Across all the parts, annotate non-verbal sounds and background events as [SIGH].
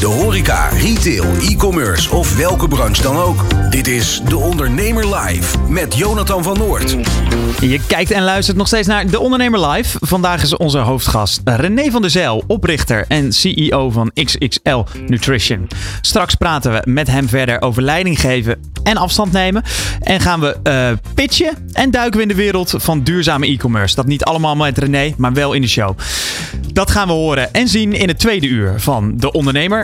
De horeca, retail, e-commerce of welke branche dan ook. Dit is De Ondernemer Live met Jonathan van Noord. Je kijkt en luistert nog steeds naar De Ondernemer Live. Vandaag is onze hoofdgast René van der Zijl, oprichter en CEO van XXL Nutrition. Straks praten we met hem verder over leiding geven en afstand nemen. En gaan we uh, pitchen en duiken we in de wereld van duurzame e-commerce. Dat niet allemaal met René, maar wel in de show. Dat gaan we horen en zien in het tweede uur van De Ondernemer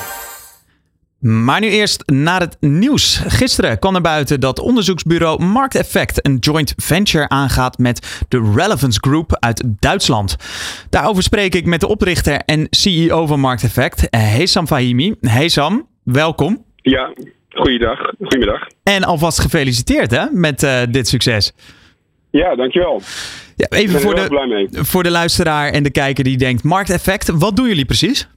Maar nu eerst naar het nieuws. Gisteren kwam naar buiten dat onderzoeksbureau Markteffect een joint venture aangaat met de Relevance Group uit Duitsland. Daarover spreek ik met de oprichter en CEO van Markteffect, Hesam Fahimi. Hesam, welkom. Ja, goeiedag. Goedemiddag. En alvast gefeliciteerd hè, met uh, dit succes. Ja, dankjewel. Ja, even voor de, voor de luisteraar en de kijker die denkt, Markteffect, wat doen jullie precies?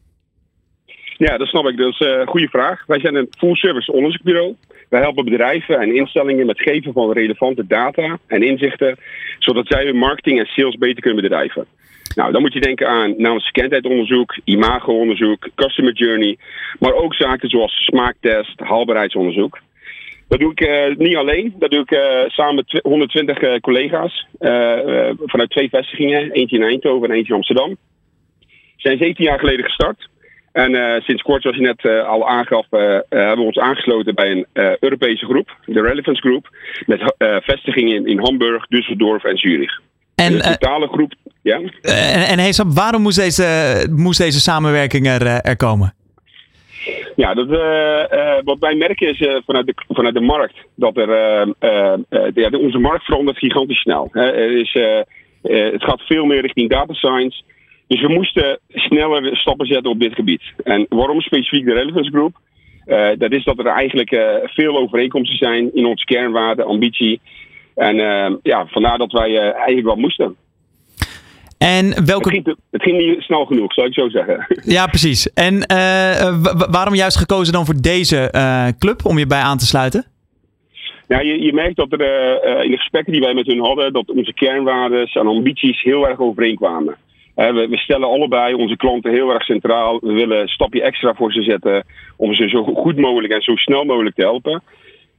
Ja, dat snap ik. Dat is een uh, goede vraag. Wij zijn een full-service onderzoeksbureau. Wij helpen bedrijven en instellingen met geven van relevante data en inzichten, zodat zij hun marketing en sales beter kunnen bedrijven. Nou, dan moet je denken aan naamsbekendheidsonderzoek, imagoonderzoek, customer journey, maar ook zaken zoals smaaktest, haalbaarheidsonderzoek. Dat doe ik uh, niet alleen, dat doe ik uh, samen met 120 uh, collega's vanuit twee vestigingen, eentje in Eindhoven en eentje in Amsterdam. We zijn 17 jaar geleden gestart. En uh, sinds kort, zoals je net uh, al aangaf, uh, hebben we ons aangesloten bij een Europese groep, de Relevance Group, met vestigingen in, in, Hamburg, Düsseldorf en Zurich. En de totale groep, ja. en en waarom moest deze, moest deze samenwerking er, er komen? Ja, dat, wat wij merken is vanuit, de, vanuit de markt dat er, ja, onze markt verandert gigantisch snel. Hè. Er is, het gaat veel meer richting data science. Dus we moesten sneller stappen zetten op dit gebied. En waarom specifiek de Relevance Group? Uh, dat is dat er eigenlijk uh, veel overeenkomsten zijn in onze kernwaarden, ambitie. En uh, ja, vandaar dat wij eigenlijk wel moesten. En welke... Het ging, het, ging, niet snel genoeg, zou ik zo zeggen. [LAUGHS] Ja, precies. En waarom juist gekozen dan voor deze club om je bij aan te sluiten? Nou, je, je merkt dat er in de gesprekken die wij met hun hadden, dat onze kernwaarden en ambities heel erg overeenkwamen. We, we, stellen allebei onze klanten heel erg centraal. We willen een stapje extra voor ze zetten om ze zo goed mogelijk en zo snel mogelijk te helpen.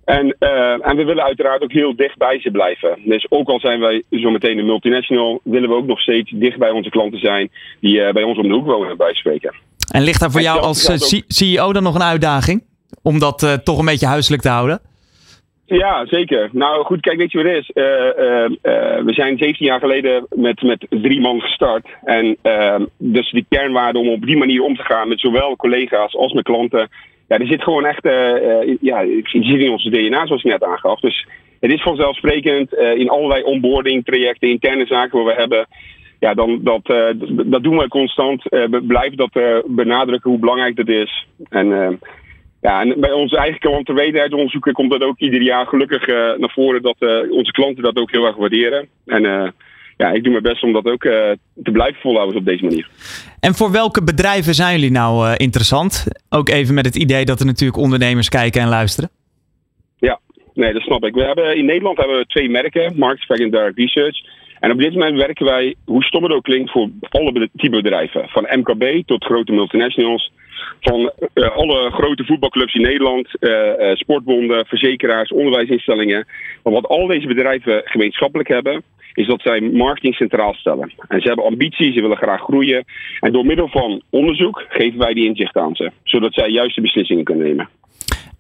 En, uh, en we willen uiteraard ook heel dicht bij ze blijven. Dus ook al zijn wij zo meteen een multinational, willen we ook nog steeds dicht bij onze klanten zijn die uh, bij ons om de hoek wonen, bij spreken. En ligt daar voor jou als uh, CEO dan nog een uitdaging? Om dat toch een beetje huiselijk te houden? Ja, zeker. Nou goed, kijk, weet je wat het is? Uh, uh, uh, we zijn 17 jaar geleden met, met drie man gestart. En ehm, dus die kernwaarde om op die manier om te gaan met zowel collega's als met klanten. Ja, er zit gewoon echt, ja, die zit in onze DNA, zoals je net aangaf. Dus het is vanzelfsprekend in allerlei onboarding trajecten, interne zaken waar we hebben. Ja, dan, dat, dat doen we constant. we blijven dat benadrukken hoe belangrijk dat is. En ehm, ja, en bij onze eigen klanttevredenheidsonderzoeken komt dat ook ieder jaar gelukkig uh, naar voren dat uh, onze klanten dat ook heel erg waarderen. En uh, ja, ik doe mijn best om dat ook te blijven volhouden op deze manier. En voor welke bedrijven zijn jullie nou interessant? Ook even met het idee dat er natuurlijk ondernemers kijken en luisteren. Ja, nee, dat snap ik. We hebben, in Nederland hebben we twee merken, Market en Direct Research. En op dit moment werken wij, hoe stom het ook klinkt, voor alle type bedrijven. Van MKB tot grote multinationals van uh, alle grote voetbalclubs in Nederland, uh, uh, sportbonden, verzekeraars, onderwijsinstellingen. Maar wat al deze bedrijven gemeenschappelijk hebben, is dat zij marketing centraal stellen. En ze hebben ambities, ze willen graag groeien. En door middel van onderzoek geven wij die inzicht aan ze, zodat zij juiste beslissingen kunnen nemen.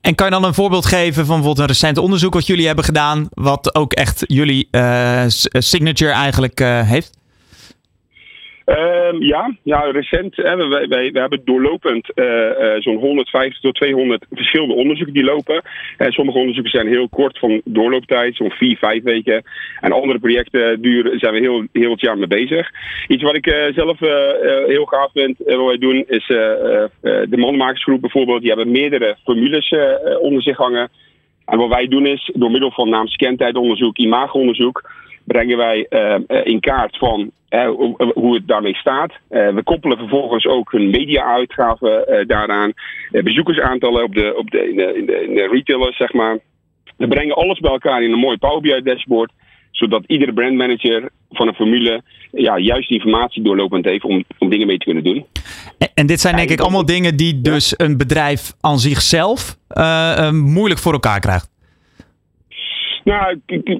En kan je dan een voorbeeld geven van bijvoorbeeld een recent onderzoek wat jullie hebben gedaan, wat ook echt jullie signature eigenlijk heeft? Ehm, ja, ja, recent. Hè, we, hebben doorlopend uh, zo'n 150 tot 200 verschillende onderzoeken die lopen. Uh, sommige onderzoeken zijn heel kort van doorlooptijd, zo'n 4, 5 weken. En andere projecten duren, zijn we heel, heel het jaar mee bezig. Iets wat ik uh, zelf heel gaaf vind, wat wij doen, is de mandenmakersgroep bijvoorbeeld. Die hebben meerdere formules onder zich hangen. En wat wij doen is, door middel van naamskentijdonderzoek, imagoonderzoek, brengen wij uh, in kaart van uh, hoe het daarmee staat. Uh, we koppelen vervolgens ook hun media-uitgaven daaraan, bezoekersaantallen op de, op de, in, de, in, de, in de retailers, zeg maar. We brengen alles bij elkaar in een mooi Power BI dashboard zodat iedere brandmanager van een formule ja, juist informatie doorlopend heeft om, om dingen mee te kunnen doen. En, en dit zijn denk ik allemaal dingen die dus een bedrijf aan zichzelf uh, moeilijk voor elkaar krijgt. Nou,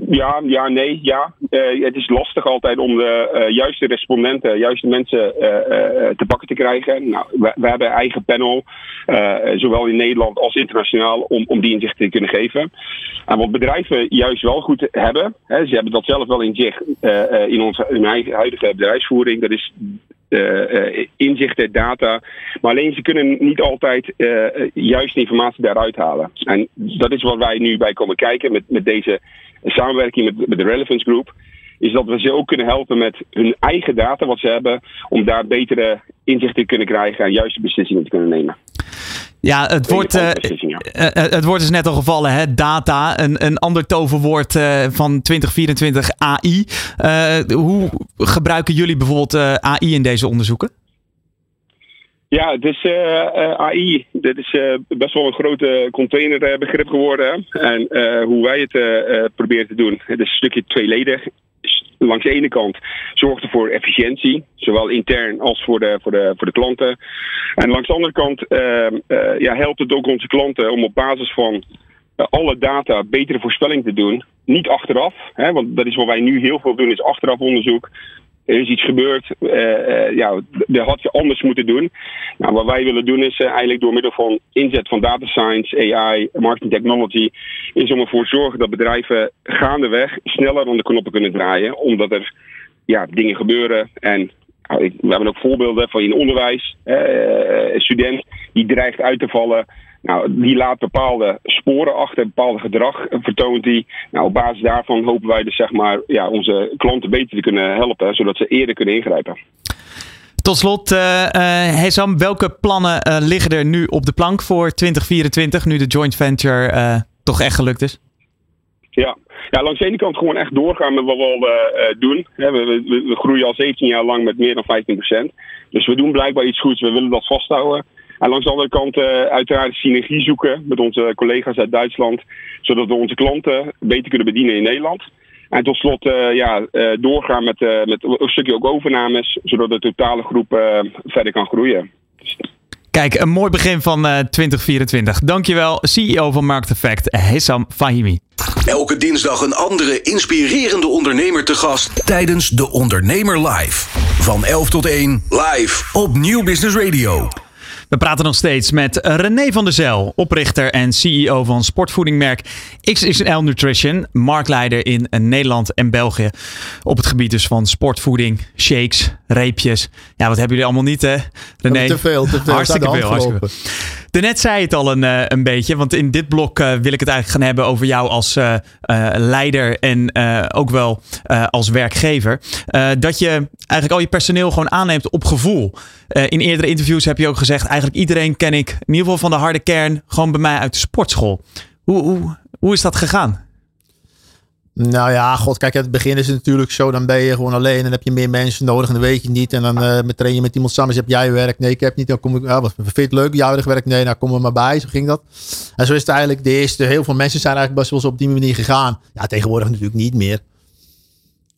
ja, ja, nee, ja. Uh, het is lastig altijd om de uh, juiste respondenten, juiste mensen uh, te pakken te krijgen. Nou, we, we hebben eigen panel, zowel in Nederland als internationaal, om, om die inzicht te kunnen geven. En wat bedrijven juist wel goed hebben, hè, ze hebben dat zelf wel in zich in onze in huidige bedrijfsvoering, dat is inzichten, data. Maar alleen ze kunnen niet altijd uh, juist informatie daaruit halen. En dat is wat wij nu bij komen kijken met, met deze samenwerking met, met de Relevance Group. Is dat we ze ook kunnen helpen met hun eigen data, wat ze hebben, om daar betere inzichten te kunnen krijgen en juiste beslissingen te kunnen nemen. Ja, het wordt, uh, het woord is net al gevallen, hè? data. Een, een ander toverwoord uh, van 2024, AI. Hoe gebruiken jullie bijvoorbeeld AI in deze onderzoeken? Ja, het is AI. Dit is best wel een grote containerbegrip geworden. En hoe wij het proberen te doen, het is een stukje tweeledig langs de ene kant zorgt ervoor efficiëntie, zowel intern als voor de, voor de, voor de klanten. En langs de andere kant uh, uh, ja, helpt het ook onze klanten om op basis van uh, alle data betere voorspelling te doen. Niet achteraf, hè, want dat is wat wij nu heel veel doen, is achteraf onderzoek er is iets gebeurd, uh, ja, dat had je anders moeten doen. Nou, wat wij willen doen is uh, eigenlijk door middel van inzet van data science, AI, marketing technology, is om ervoor te zorgen dat bedrijven gaandeweg sneller aan de knoppen kunnen draaien, omdat er ja, dingen gebeuren en we hebben ook voorbeelden van in onderwijs, een student die dreigt uit te vallen. Nou, die laat bepaalde sporen achter, bepaald gedrag vertoont die. Nou, op basis daarvan hopen wij dus zeg maar, ja, onze klanten beter te kunnen helpen, zodat ze eerder kunnen ingrijpen. Tot slot, uh, uh, hey Sam, welke plannen uh, liggen er nu op de plank voor 2024, nu de joint venture toch echt gelukt is? Ja. ja, langs de ene kant gewoon echt doorgaan met wat we al doen. we, we, we, groeien al 17 jaar lang met meer dan 15%. Dus we doen blijkbaar iets goeds, we willen dat vasthouden. En langs de andere kant uh, uiteraard synergie zoeken met onze collega's uit Duitsland, zodat we onze klanten beter kunnen bedienen in Nederland. En tot slot uh, ja, uh, doorgaan met, met een stukje ook overnames, zodat de totale groep verder kan groeien. Kijk, een mooi begin van 2024. Dankjewel, CEO van Market Effect, Hessam Fahimi. Elke dinsdag een andere inspirerende ondernemer te gast tijdens De Ondernemer Live. Van 11 tot 1 live op Nieuw Business Radio. We praten nog steeds met René van der Zel, oprichter en CEO van sportvoedingmerk XXL Nutrition, marktleider in Nederland en België. Op het gebied dus van sportvoeding, shakes, reepjes. Ja, wat hebben jullie allemaal niet, hè? René, te veel, te veel. Hartstikke veel, hartstikke veel. Daarnet zei het al een, uh, een beetje, want in dit blok uh, wil ik het eigenlijk gaan hebben over jou als uh, leider en ook wel als werkgever. dat je eigenlijk al je personeel gewoon aanneemt op gevoel. in eerdere interviews heb je ook gezegd, eigenlijk iedereen ken ik, in ieder geval van de harde kern, gewoon bij mij uit de sportschool. Hoe, hoe, is dat gegaan? Nou ja, god, kijk, het begin is natuurlijk zo. Dan ben je gewoon alleen en dan heb je meer mensen nodig en dan weet je niet. En dan uh, train je met iemand samen. Dus heb jij werk? Nee, ik heb niet. Dan kom ik, ja, wat vind je het leuk? Jouw werk? Nee, nou kom er maar bij. Zo ging dat. En zo is het eigenlijk de eerste. Heel veel mensen zijn eigenlijk best wel op die manier gegaan. Ja, tegenwoordig natuurlijk niet meer.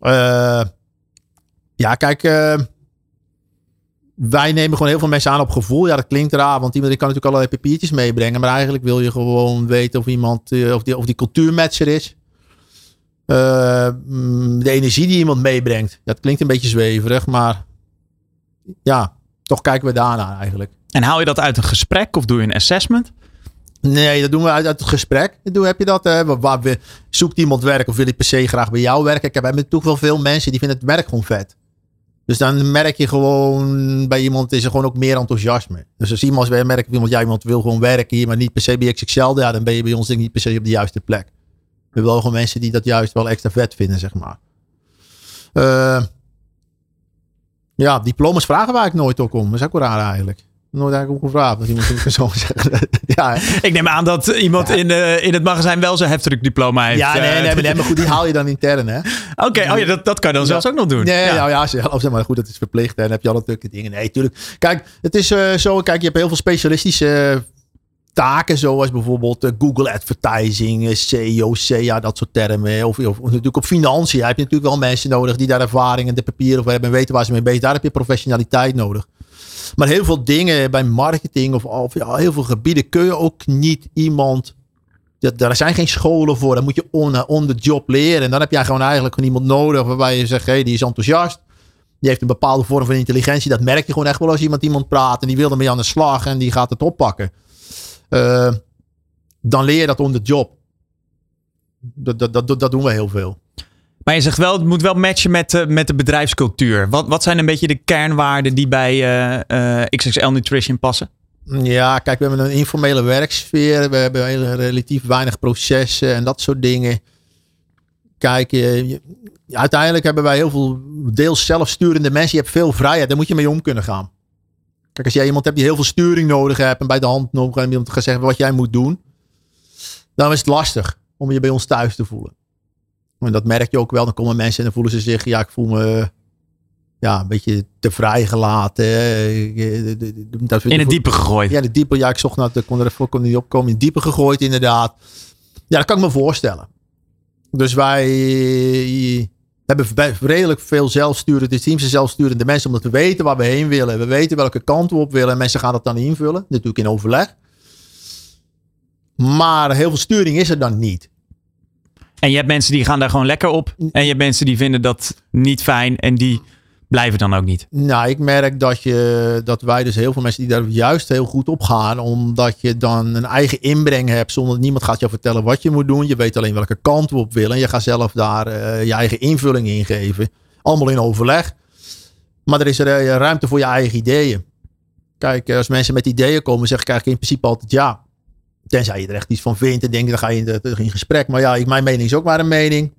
Uh, ja, kijk. Uh, wij nemen gewoon heel veel mensen aan op gevoel. Ja, dat klinkt raar, want iemand kan natuurlijk allerlei papiertjes meebrengen. Maar eigenlijk wil je gewoon weten of iemand, of die, of die cultuurmatcher is. Uh, de energie die iemand meebrengt. Dat klinkt een beetje zweverig, maar ja, toch kijken we daarnaar eigenlijk. En haal je dat uit een gesprek of doe je een assessment? Nee, dat doen we uit, uit het gesprek. Doe, heb je dat? Hè? Waar, we, zoekt iemand werk of wil ik per se graag bij jou werken? Ik heb natuurlijk wel veel mensen die vinden het werk gewoon vet. Dus dan merk je gewoon bij iemand is er gewoon ook meer enthousiasme. Dus als iemand merkt bij iemand, ja, iemand wil gewoon werken hier, maar niet per se bij XXL, ja, dan ben je bij ons denk ik niet per se op de juiste plek. We hebben wel gewoon mensen die dat juist wel extra vet vinden, zeg maar. Uh, ja, diplomas vragen waar ik nooit ook om. Dat is ook raar eigenlijk. Nooit eigenlijk om gevraagd. Dat iemand zo [LAUGHS] zeggen. ja, ik neem aan dat iemand in, uh, in het magazijn wel zijn diploma heeft. Ja, nee, nee, nee, maar goed, die haal je dan intern, hè? Oké, oh ja, dat, dat kan je dan zelfs ook nog doen. Nee, ja, nou, ja zelf, zeg maar goed, dat is verplicht. En dan heb je al natuurlijk dingen. Nee, tuurlijk. Kijk, het is uh, zo, kijk, je hebt heel veel specialistische taken zoals bijvoorbeeld Google Advertising, SEO, SEA, dat soort termen. Of, of, natuurlijk op financiën heb je natuurlijk wel mensen nodig die daar ervaring en de papieren over hebben en weten waar ze mee bezig Daar heb je professionaliteit nodig. Maar heel veel dingen bij marketing of, of ja, heel veel gebieden kun je ook niet iemand. Daar zijn geen scholen voor. Dan moet je on, on the job leren. En dan heb jij gewoon eigenlijk gewoon iemand nodig waarbij je zegt: hé, hey, die is enthousiast. Die heeft een bepaalde vorm van intelligentie. Dat merk je gewoon echt wel als iemand iemand praat. En die wil ermee aan de slag en die gaat het oppakken. Uh, dan leer je dat on the job. Dat, dat, dat doen we heel veel. Maar je zegt wel, het moet wel matchen met, uh, met de bedrijfscultuur. Wat, wat zijn een beetje de kernwaarden die bij uh, uh, XXL Nutrition passen? Ja, kijk, we hebben een informele werksfeer. We hebben relatief weinig processen en dat soort dingen. Kijk, je, uiteindelijk hebben wij heel veel deels zelfsturende mensen. Je hebt veel vrijheid, daar moet je mee om kunnen gaan. Kijk, als jij iemand hebt die heel veel sturing nodig hebt en bij de hand nog en iemand gaat zeggen wat jij moet doen, dan is het lastig om je bij ons thuis te voelen. En dat merk je ook wel. Dan komen mensen en dan voelen ze zich, ja, ik voel me ja, een beetje te vrijgelaten. in het diepe gegooid. Ja, de diepe. Ja, ik zocht naar, ik kon er kon niet opkomen. In het diepe gegooid, inderdaad. Ja, dat kan ik me voorstellen. Dus wij hebben redelijk veel zelfsturende teams en zelfsturende mensen, omdat we weten waar we heen willen. We weten welke kant we op willen. En mensen gaan dat dan invullen. Natuurlijk in overleg. Maar heel veel sturing is er dan niet. En je hebt mensen die gaan daar gewoon lekker op. En je hebt mensen die vinden dat niet fijn. En die blijven dan ook niet. Nou, ik merk dat, je, dat wij dus heel veel mensen die daar juist heel goed op gaan. Omdat je dan een eigen inbreng hebt. Zonder dat niemand gaat jou vertellen wat je moet doen. Je weet alleen welke kant we op willen. En je gaat zelf daar uh, je eigen invulling in geven. Allemaal in overleg. Maar er is er, uh, ruimte voor je eigen ideeën. Kijk, als mensen met ideeën komen, zeg ik eigenlijk in principe altijd ja. Tenzij je er echt iets van vindt en denkt, dan ga je in, gesprek. Maar ja, mijn mening is ook maar een mening.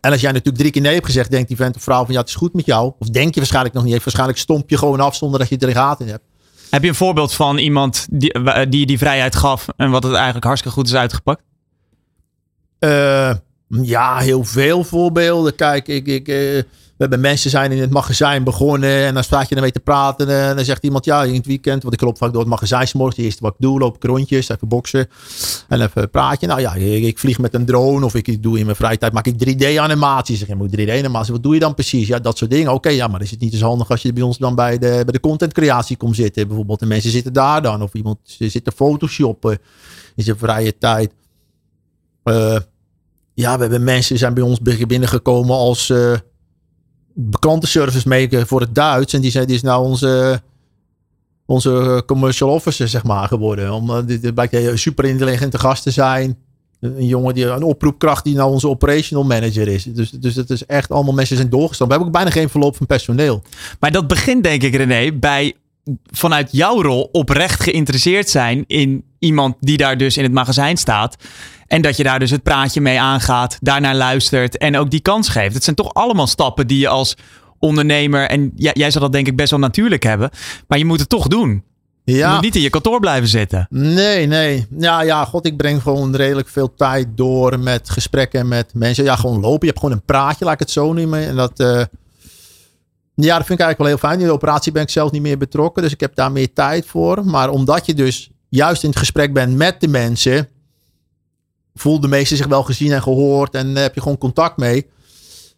En als jij natuurlijk drie keer nee hebt gezegd, denkt die vent of vrouw van ja, het is goed met jou. Of denk je waarschijnlijk nog niet. Waarschijnlijk stomp je gewoon af zonder dat je er gaten in hebt. Heb je een voorbeeld van iemand die, die die vrijheid gaf en wat het eigenlijk hartstikke goed is uitgepakt? Uh, ja, heel veel voorbeelden. Kijk, ik, ik, uh, we hebben mensen zijn in het magazijn begonnen en dan staat je ermee te praten en dan zegt iemand ja in het weekend, want ik loop vaak door het magazijn morgens, het eerste wat ik doe, loop ik rondjes, even boksen en even praatje. Nou ja, ik, ik, vlieg met een drone of ik doe in mijn vrije tijd, maak ik 3D animaties. Zeg je moet 3D animaties, wat doe je dan precies? Ja, dat soort dingen. Oké, ja, maar is het niet zo handig als je bij ons dan bij de, bij de content creatie komt zitten bijvoorbeeld en mensen zitten daar dan of iemand zit te photoshoppen in zijn vrije tijd. Uh, ja, we hebben mensen zijn bij ons binnengekomen als uh, klantenservice maker voor het Duits. En die, zijn, die is nou onze, onze commercial officer, zeg maar, geworden. Om, uh, dit blijkt een super intelligente gast te zijn. Een jongen die een oproepkracht die nou onze operational manager is. Dus, dus het is echt allemaal mensen zijn doorgestaan. We hebben ook bijna geen verloop van personeel. Maar dat begint denk ik René bij vanuit jouw rol oprecht geïnteresseerd zijn in iemand die daar dus in het magazijn staat. En dat je daar dus het praatje mee aangaat, daarnaar luistert en ook die kans geeft. Het zijn toch allemaal stappen die je als ondernemer, en jij, jij zal dat denk ik best wel natuurlijk hebben, maar je moet het toch doen. Ja. Je moet niet in je kantoor blijven zitten. Nee, nee. Ja, ja, god, ik breng gewoon redelijk veel tijd door met gesprekken met mensen. Ja, gewoon lopen. Je hebt gewoon een praatje, laat ik het zo noemen. En dat, uh, ja, dat vind ik eigenlijk wel heel fijn. In de operatie ben ik zelf niet meer betrokken, dus ik heb daar meer tijd voor. Maar omdat je dus juist in het gesprek bent met de mensen, voelt de meesten zich wel gezien en gehoord en heb je gewoon contact mee.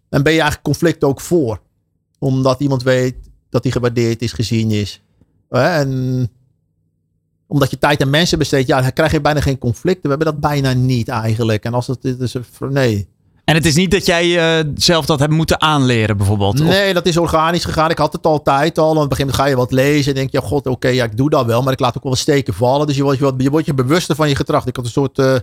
En ben je eigenlijk conflict ook voor. Omdat iemand weet dat hij gewaardeerd is, gezien is. En omdat je tijd en mensen besteedt, ja, dan krijg je bijna geen conflicten. We hebben dat bijna niet eigenlijk. En als het is, nee. En het is niet dat jij uh, zelf dat hebt moeten aanleren, bijvoorbeeld? Nee, dat is organisch gegaan. Ik had het altijd al. Aan het begin ga je wat lezen en denk je, god, oké, ja, ik doe dat wel. Maar ik laat ook wel steken vallen. Dus je wordt je, bewuster van je gedrag. Ik had een soort uh,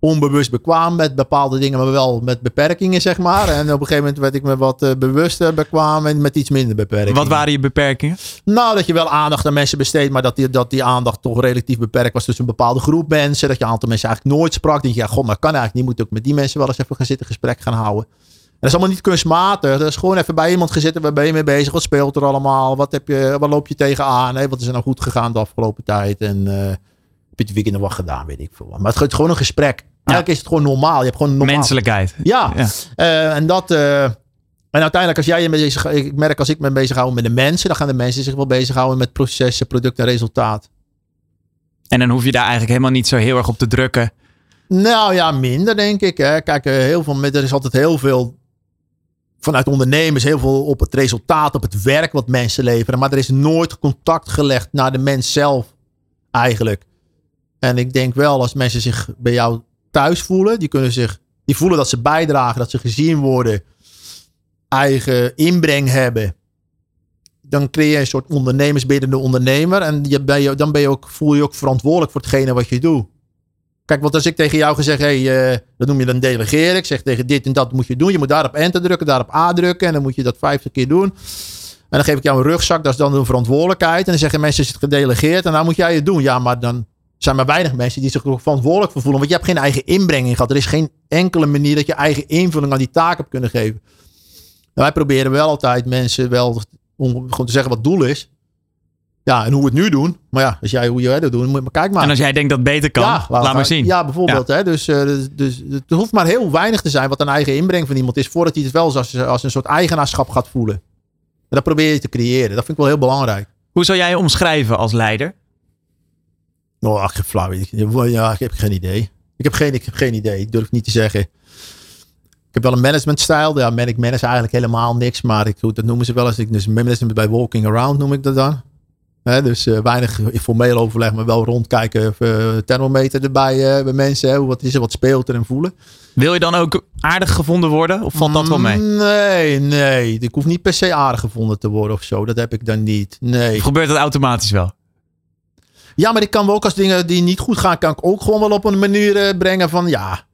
onbewust bekwaam met bepaalde dingen, maar wel met beperkingen, zeg maar. En op een gegeven moment werd ik me wat uh, bewuster bekwaam en met iets minder beperkingen. Wat waren je beperkingen? Nou, dat je wel aandacht aan mensen besteedt, maar dat die, dat die aandacht toch relatief beperkt was tussen een bepaalde groep mensen. Dat je een aantal mensen eigenlijk nooit sprak. Die je, ja, god, maar kan eigenlijk niet. Moet ook met die mensen wel eens even gaan zitten, gesprek gaan houden. En dat is allemaal niet kunstmatig. Dat is gewoon even bij iemand gezeten. Waar ben je mee bezig? Wat speelt er allemaal? Wat, heb je, wat loop je tegenaan? Wat is er nou goed gegaan de afgelopen tijd? En uh, heb je het weekend nog wat gedaan? Weet ik veel. Maar het is gewoon een gesprek. Eigenlijk is het gewoon normaal. Je hebt gewoon normaal. Menselijkheid. Ja. Uh, en dat. Uh, en uiteindelijk, als jij je bezig, ik merk als ik me bezighoud met de mensen, dan gaan de mensen zich wel bezighouden met processen, product en resultaat. En dan hoef je daar eigenlijk helemaal niet zo heel erg op te drukken. Nou ja, minder denk ik. Hè. Kijk, heel veel, er is altijd heel veel vanuit ondernemers, heel veel op het resultaat, op het werk wat mensen leveren. Maar er is nooit contact gelegd naar de mens zelf eigenlijk. En ik denk wel, als mensen zich bij jou thuis voelen. Die kunnen zich, die voelen dat ze bijdragen, dat ze gezien worden, eigen inbreng hebben. Dan creëer je een soort ondernemersbiddende ondernemer. En je, ben je, dan ben je ook, voel je ook verantwoordelijk voor hetgene wat je doet. Kijk, want als ik tegen jou gezegd, hey, uh, dat noem je dan delegeren. Ik zeg tegen dit en dat moet je doen. Je moet daarop enter drukken, daarop A drukken. En dan moet je dat vijftig keer doen. En dan geef ik jou een rugzak, dat is dan een verantwoordelijkheid. En dan zeggen mensen, is het gedelegeerd en dan moet jij het doen. Ja, maar dan zijn maar weinig mensen die zich er verantwoordelijk voor voelen. Want je hebt geen eigen inbreng gehad. Er is geen enkele manier dat je eigen invulling aan die taak hebt kunnen geven. wij proberen wel altijd mensen wel om gewoon te zeggen wat het doel is. Ja, en hoe we het nu doen. Maar ja, als jij hoe jij dat doet, moet je maar kijken maar. En als jij denkt dat het beter kan, ja, laat, maar zien. Ja, bijvoorbeeld. Hè, dus, uh, dus, dus het hoeft maar heel weinig te zijn wat een eigen inbreng van iemand is. Voordat hij het wel als, als een soort eigenaarschap gaat voelen. En dat probeer je te creëren. Dat vind ik wel heel belangrijk. Hoe zou jij je omschrijven als leider? Oh, ach, flauw. Ja, ik heb geen idee. Ik heb geen, ik heb geen idee. Ik durf niet te zeggen. Ik heb wel een managementstijl. Ja, ik manage eigenlijk helemaal niks. Maar ik, dat noemen ze wel eens. Ik, dus management bij walking around noem ik dat dan. dus uh, weinig formeel overleg, maar wel rondkijken. Uh, thermometer erbij uh, bij mensen. Hè, wat is er, wat speelt er en voelen. Wil je dan ook aardig gevonden worden? Of valt dat wel mee? Nee, nee. Ik hoef niet per se aardig gevonden te worden of zo. Dat heb ik dan niet. Nee. Of gebeurt dat automatisch wel? Ja, maar ik kan wel ook als dingen die niet goed gaan, kan ik ook gewoon wel op een manier uh, brengen van ja.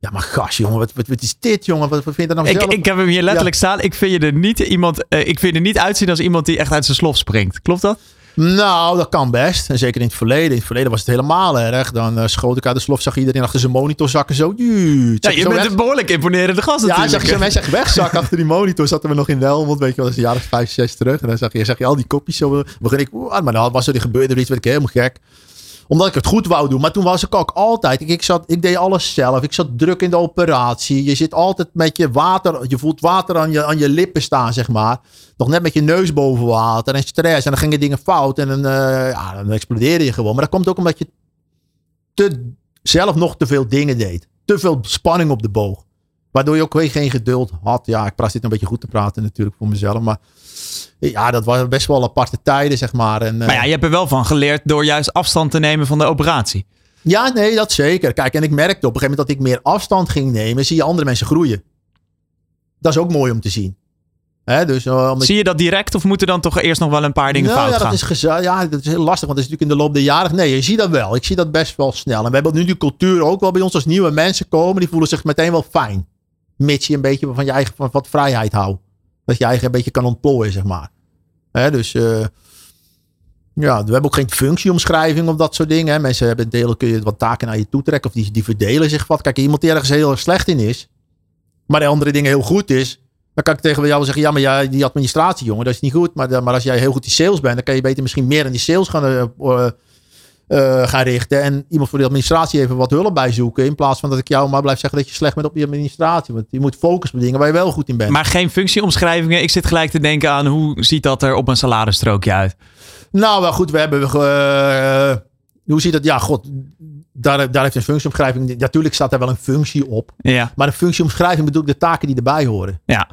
Ja, maar gas, jongen, wat, wat, wat is dit, jongen? Wat, wat vind je nou zelf? Ik, ik heb hem hier letterlijk staan. Ik vind je er niet iemand. Uh, ik vind er niet uitzien als iemand die echt uit zijn slof springt. Klopt dat? Nou, dat kan best. En zeker in het verleden. In het verleden was het helemaal erg. Dan uh, schoot ik uit de slof, zag iedereen achter zijn monitor zakken. Zo. Ja, je bent een behoorlijk imponerende gast Ja, zag je zo'n mensen echt wegzakken achter die monitor. Zaten we nog in Delmond, weet je wel, dat is een jaar of vijf, zes terug. En dan zag je, zag je al die kopjes zo. Begin ik, maar dan was er, die gebeurde er iets, werd ik helemaal gek omdat ik het goed wou doen. Maar toen was ik ook altijd. Ik, ik, zat, ik deed alles zelf. Ik zat druk in de operatie. Je zit altijd met je water. Je voelt water aan je, aan je lippen staan, zeg maar. Nog net met je neus boven water. En stress. En dan gingen dingen fout. En dan, uh, ja, dan explodeerde je gewoon. Maar dat komt ook omdat je te, zelf nog te veel dingen deed. Te veel spanning op de boog. Waardoor je ook weer geen geduld had. Ja, ik praat dit een beetje goed te praten natuurlijk voor mezelf. Maar ja, dat waren best wel aparte tijden, zeg maar. En, maar ja, je hebt er wel van geleerd door juist afstand te nemen van de operatie. Ja, nee, dat zeker. Kijk, en ik merkte op een gegeven moment dat ik meer afstand ging nemen, zie je andere mensen groeien. Dat is ook mooi om te zien. He, dus, uh, Zie je dat direct of moeten dan toch eerst nog wel een paar dingen nou, fout ja, gaan? Dat is ja, dat is heel lastig, want dat is natuurlijk in de loop der jaren. Nee, je ziet dat wel. Ik zie dat best wel snel. En we hebben nu die cultuur ook wel bij ons als nieuwe mensen komen. Die voelen zich meteen wel fijn. Mits je een beetje van je eigen van wat vrijheid houdt. Dat je eigen een beetje kan ontplooien, zeg maar. Hè, dus uh, ja, we hebben ook geen functieomschrijving of dat soort dingen. Hè. Mensen hebben delen, kun je wat taken naar je toe trekken of die, die verdelen zich wat. Kijk, iemand die ergens heel erg slecht in is, maar de andere dingen heel goed is, dan kan ik tegen jou zeggen, ja, maar jij, die administratie, jongen, dat is niet goed. Maar, maar als jij heel goed in sales bent, dan kan je beter misschien meer in die sales gaan, uh, uh, gaan richten. En iemand voor de administratie even wat hulp bij zoeken. In plaats van dat ik jou maar blijf zeggen dat je slecht bent op die administratie. Want je moet focus op dingen waar je wel goed in bent. Maar geen functieomschrijvingen. Ik zit gelijk te denken aan hoe ziet dat er op een saladestrookje uit? Nou, wel goed. We hebben. Uh, hoe ziet dat? Ja, god. Daar, daar heeft een functieomschrijving. Natuurlijk staat daar wel een functie op. Ja. Maar een functieomschrijving bedoel ik de taken die erbij horen. Ja.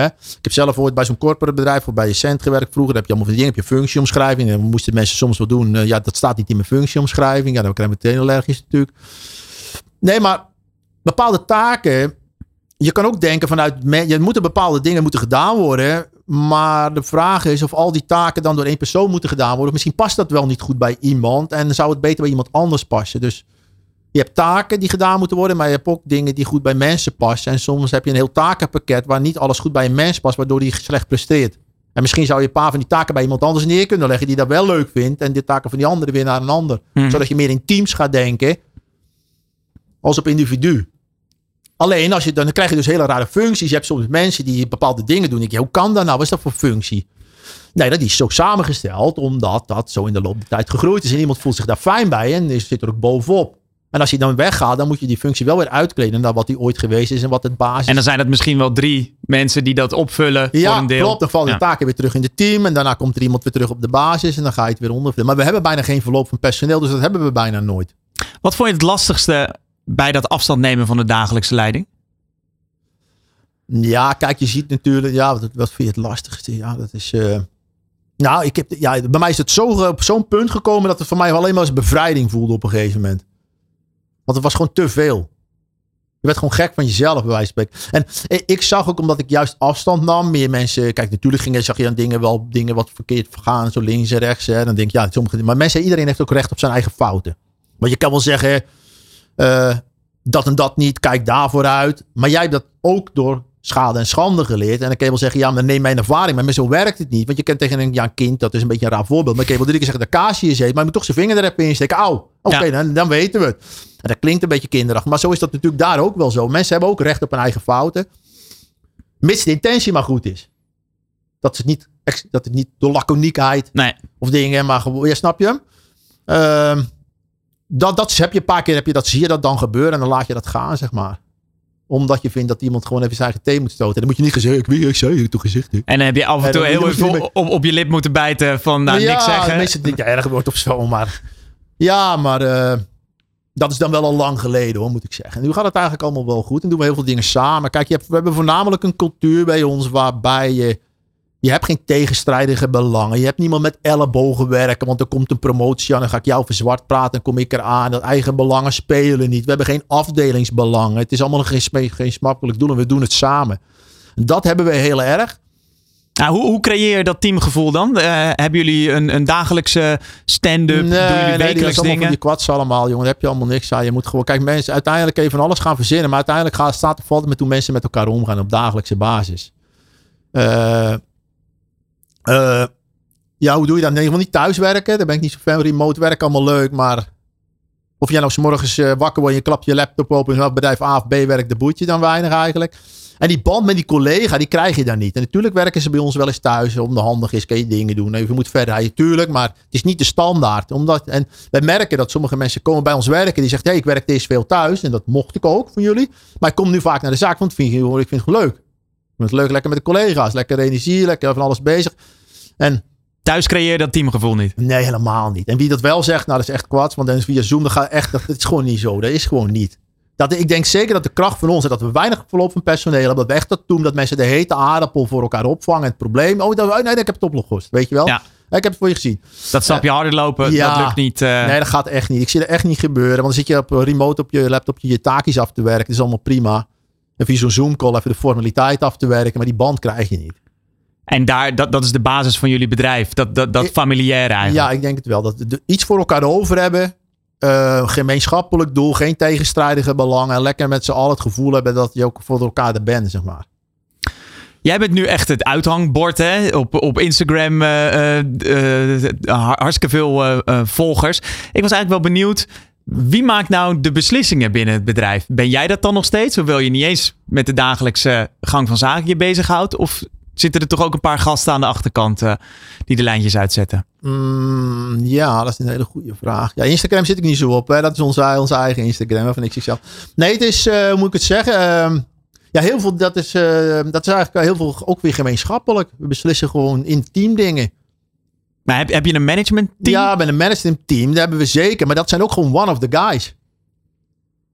Ik heb zelf ooit bij zo'n corporate bedrijf of bij je cent gewerkt. Vroeger heb je allemaal van die heb je functieomschrijving. En moesten mensen soms wel doen. Uh, ja, dat staat niet in mijn functieomschrijving. Ja, dan krijg je meteen allergisch natuurlijk. Nee, maar bepaalde taken. Je kan ook denken vanuit. Je moeten bepaalde dingen moeten gedaan worden. Maar de vraag is of al die taken dan door één persoon moeten gedaan worden. Misschien past dat wel niet goed bij iemand. En zou het beter bij iemand anders passen. Dus Je hebt taken die gedaan moeten worden, maar je hebt ook dingen die goed bij mensen passen. En soms heb je een heel takenpakket waar niet alles goed bij een mens past, waardoor die slecht presteert. En misschien zou je een paar van die taken bij iemand anders neer kunnen leggen die dat wel leuk vindt. En de taken van die andere weer naar een ander. Mhm. Zodat je meer in teams gaat denken als op individu. Alleen als je, dan krijg je dus hele rare functies. Je hebt soms mensen die bepaalde dingen doen. Ik denk, hoe kan dat nou? Wat is dat voor functie? Nee, dat is zo samengesteld omdat dat zo in de loop der tijd gegroeid is. En iemand voelt zich daar fijn bij en zit er ook bovenop. En als je dan weggaat, dan moet je die functie wel weer uitkleden naar wat die ooit geweest is en wat het basis En dan zijn het misschien wel drie mensen die dat opvullen voor ja, een deel. klopt. Dan vallen de Ja. taken weer terug in het team. En daarna komt er iemand weer terug op de basis. En dan ga je het weer onderverdelen. Maar we hebben bijna geen verloop van personeel. Dus dat hebben we bijna nooit. Wat vond je het lastigste bij dat afstand nemen van de dagelijkse leiding? Ja, kijk, je ziet natuurlijk. Ja, wat, wat vind je het lastigste? Ja, dat is. eh, nou, ik heb, ja, bij mij is het zo, op zo'n punt gekomen dat het voor mij alleen maar als bevrijding voelde op een gegeven moment. Want het was gewoon te veel. Je werd gewoon gek van jezelf, bij wijze van spreken. En ik zag ook, omdat ik juist afstand nam, meer mensen. Kijk, natuurlijk gingen, zag je dan dingen wel dingen wat verkeerd gaan, zo links en rechts. Hè, dan denk je, ja, sommige, maar mensen, iedereen heeft ook recht op zijn eigen fouten. Want je kan wel zeggen, eh, dat en dat niet, kijk daarvoor uit. Maar jij hebt dat ook door schade en schande geleerd. En dan kan je wel zeggen, ja, maar neem mijn ervaring. Maar zo werkt het niet. Want je kent tegen een, ja, een kind, dat is een beetje een raar voorbeeld. Maar ik kan je wel drie keer zeggen, de kaasje is heet. Maar je moet toch zijn vinger er even in steken. Auw, oké, Ja. dan, dan weten we het. En dat klinkt een beetje kinderachtig. Maar zo is dat natuurlijk daar ook wel zo. Mensen hebben ook recht op hun eigen fouten. Mits de intentie maar goed is. Dat het niet, dat het niet door laconiekheid Nee. of dingen, maar gewoon, ja, snap je hem? Dat, dat heb je een paar keer, heb je dat, zie je dat dan gebeuren en dan laat je dat gaan, zeg maar. Omdat je vindt dat iemand gewoon even zijn eigen thee moet stoten. En dan moet je niet gezegd, ik weet, ik zei het toch gezegd. hè. En dan heb je af en toe heel even op, op je lip moeten bijten van nou, ja, niks zeggen. Meestal denk je, ja, erg wordt of zo, maar ja, maar eh, dat is dan wel al lang geleden hoor, moet ik zeggen. En nu gaat het eigenlijk allemaal wel goed en doen we heel veel dingen samen. Kijk, je hebt, we hebben voornamelijk een cultuur bij ons waarbij je, je hebt geen tegenstrijdige belangen. Je hebt niemand met ellebogen werken, want er komt een promotie aan, dan ga ik jou verzwart praten en kom ik eraan. Dat eigen belangen spelen niet. We hebben geen afdelingsbelangen. Het is allemaal geen, geen smakelijk doel en we doen het samen. Dat hebben we heel erg. Nou, hoe, hoe creëer je dat teamgevoel dan? Eh, hebben jullie een, een dagelijkse stand-up? Doen jullie is wekelijks dingen? die kwads allemaal, jongen. Daar heb je allemaal niks aan. Je moet gewoon, kijk, mensen, uiteindelijk kun je van alles gaan verzinnen. Maar uiteindelijk gaat, staat er valt het met hoe mensen met elkaar omgaan op dagelijkse basis. Eh, eh, ja, hoe doe je dat? Nee, je niet thuiswerken. Daar ben ik niet zo fan van. Remote werken, allemaal leuk. Maar of jij nou s eh, wakker wordt, je klapt je laptop open. En bedrijf A of B werkt, de boet je dan weinig eigenlijk. En die band met die collega, die krijg je dan niet. En natuurlijk werken ze bij ons wel eens thuis. Om de handig is, kun je dingen doen. Even moet verder rijden, tuurlijk. Maar het is niet de standaard. Omdat, en wij merken dat sommige mensen komen bij ons werken. Die zeggen, hey, ik werk eerst veel thuis. En dat mocht ik ook van jullie. Maar ik kom nu vaak naar de zaak. Want ik vind het leuk. Het leuk, lekker met de collega's. Lekker energie, lekker van alles bezig. En Thuis creëer je dat teamgevoel niet. Nee, helemaal niet. En wie dat wel zegt, nou dat is echt kwaad. Want dan is via Zoom, dat gaat echt, dat, dat is gewoon niet zo. Dat is gewoon niet. Dat, ik denk zeker dat de kracht van ons is dat we weinig verloop van personeel hebben. Dat we echt dat doen, dat mensen de hete aardappel voor elkaar opvangen. Het probleem, oh dat, nee, ik heb het opgelost. Weet je wel? Ja. Ik heb het voor je gezien. Dat stapje harder lopen, ja. dat lukt niet. eh. Nee, dat gaat echt niet. Ik zie dat echt niet gebeuren. Want dan zit je op eh, remote op je laptopje je taakjes af te werken. Dat is allemaal prima. En via zo'n Zoom call even de formaliteit af te werken. Maar die band krijg je niet. En daar, dat, dat is de basis van jullie bedrijf. Dat, dat, dat familiaire eigenlijk. Ja, ik denk het wel. Dat iets voor elkaar over hebben. Eh, gemeenschappelijk doel, geen tegenstrijdige belangen. En lekker met z'n allen het gevoel hebben dat je ook voor elkaar er bent, zeg maar. Jij bent nu echt het uithangbord hè? Op, op Instagram. eh, eh, hartstikke veel volgers. Ik was eigenlijk wel benieuwd. Wie maakt nou de beslissingen binnen het bedrijf? Ben jij dat dan nog steeds? Hoewel je niet eens met de dagelijkse gang van zaken je bezighoudt? Of zitten er toch ook een paar gasten aan de achterkant eh, die de lijntjes uitzetten? Mm, ja, dat is een hele goede vraag. Ja, Instagram zit ik niet zo op. Hè. Dat is onze, onze eigen Instagram van XXL. Nee, het is, eh, hoe moet ik het zeggen? Ehm, ja, heel veel, dat is, eh, dat is eigenlijk heel veel ook weer gemeenschappelijk. We beslissen gewoon intiem dingen. Maar heb, heb je een management team? Ja, met een management team, dat hebben we zeker. Maar dat zijn ook gewoon one of the guys.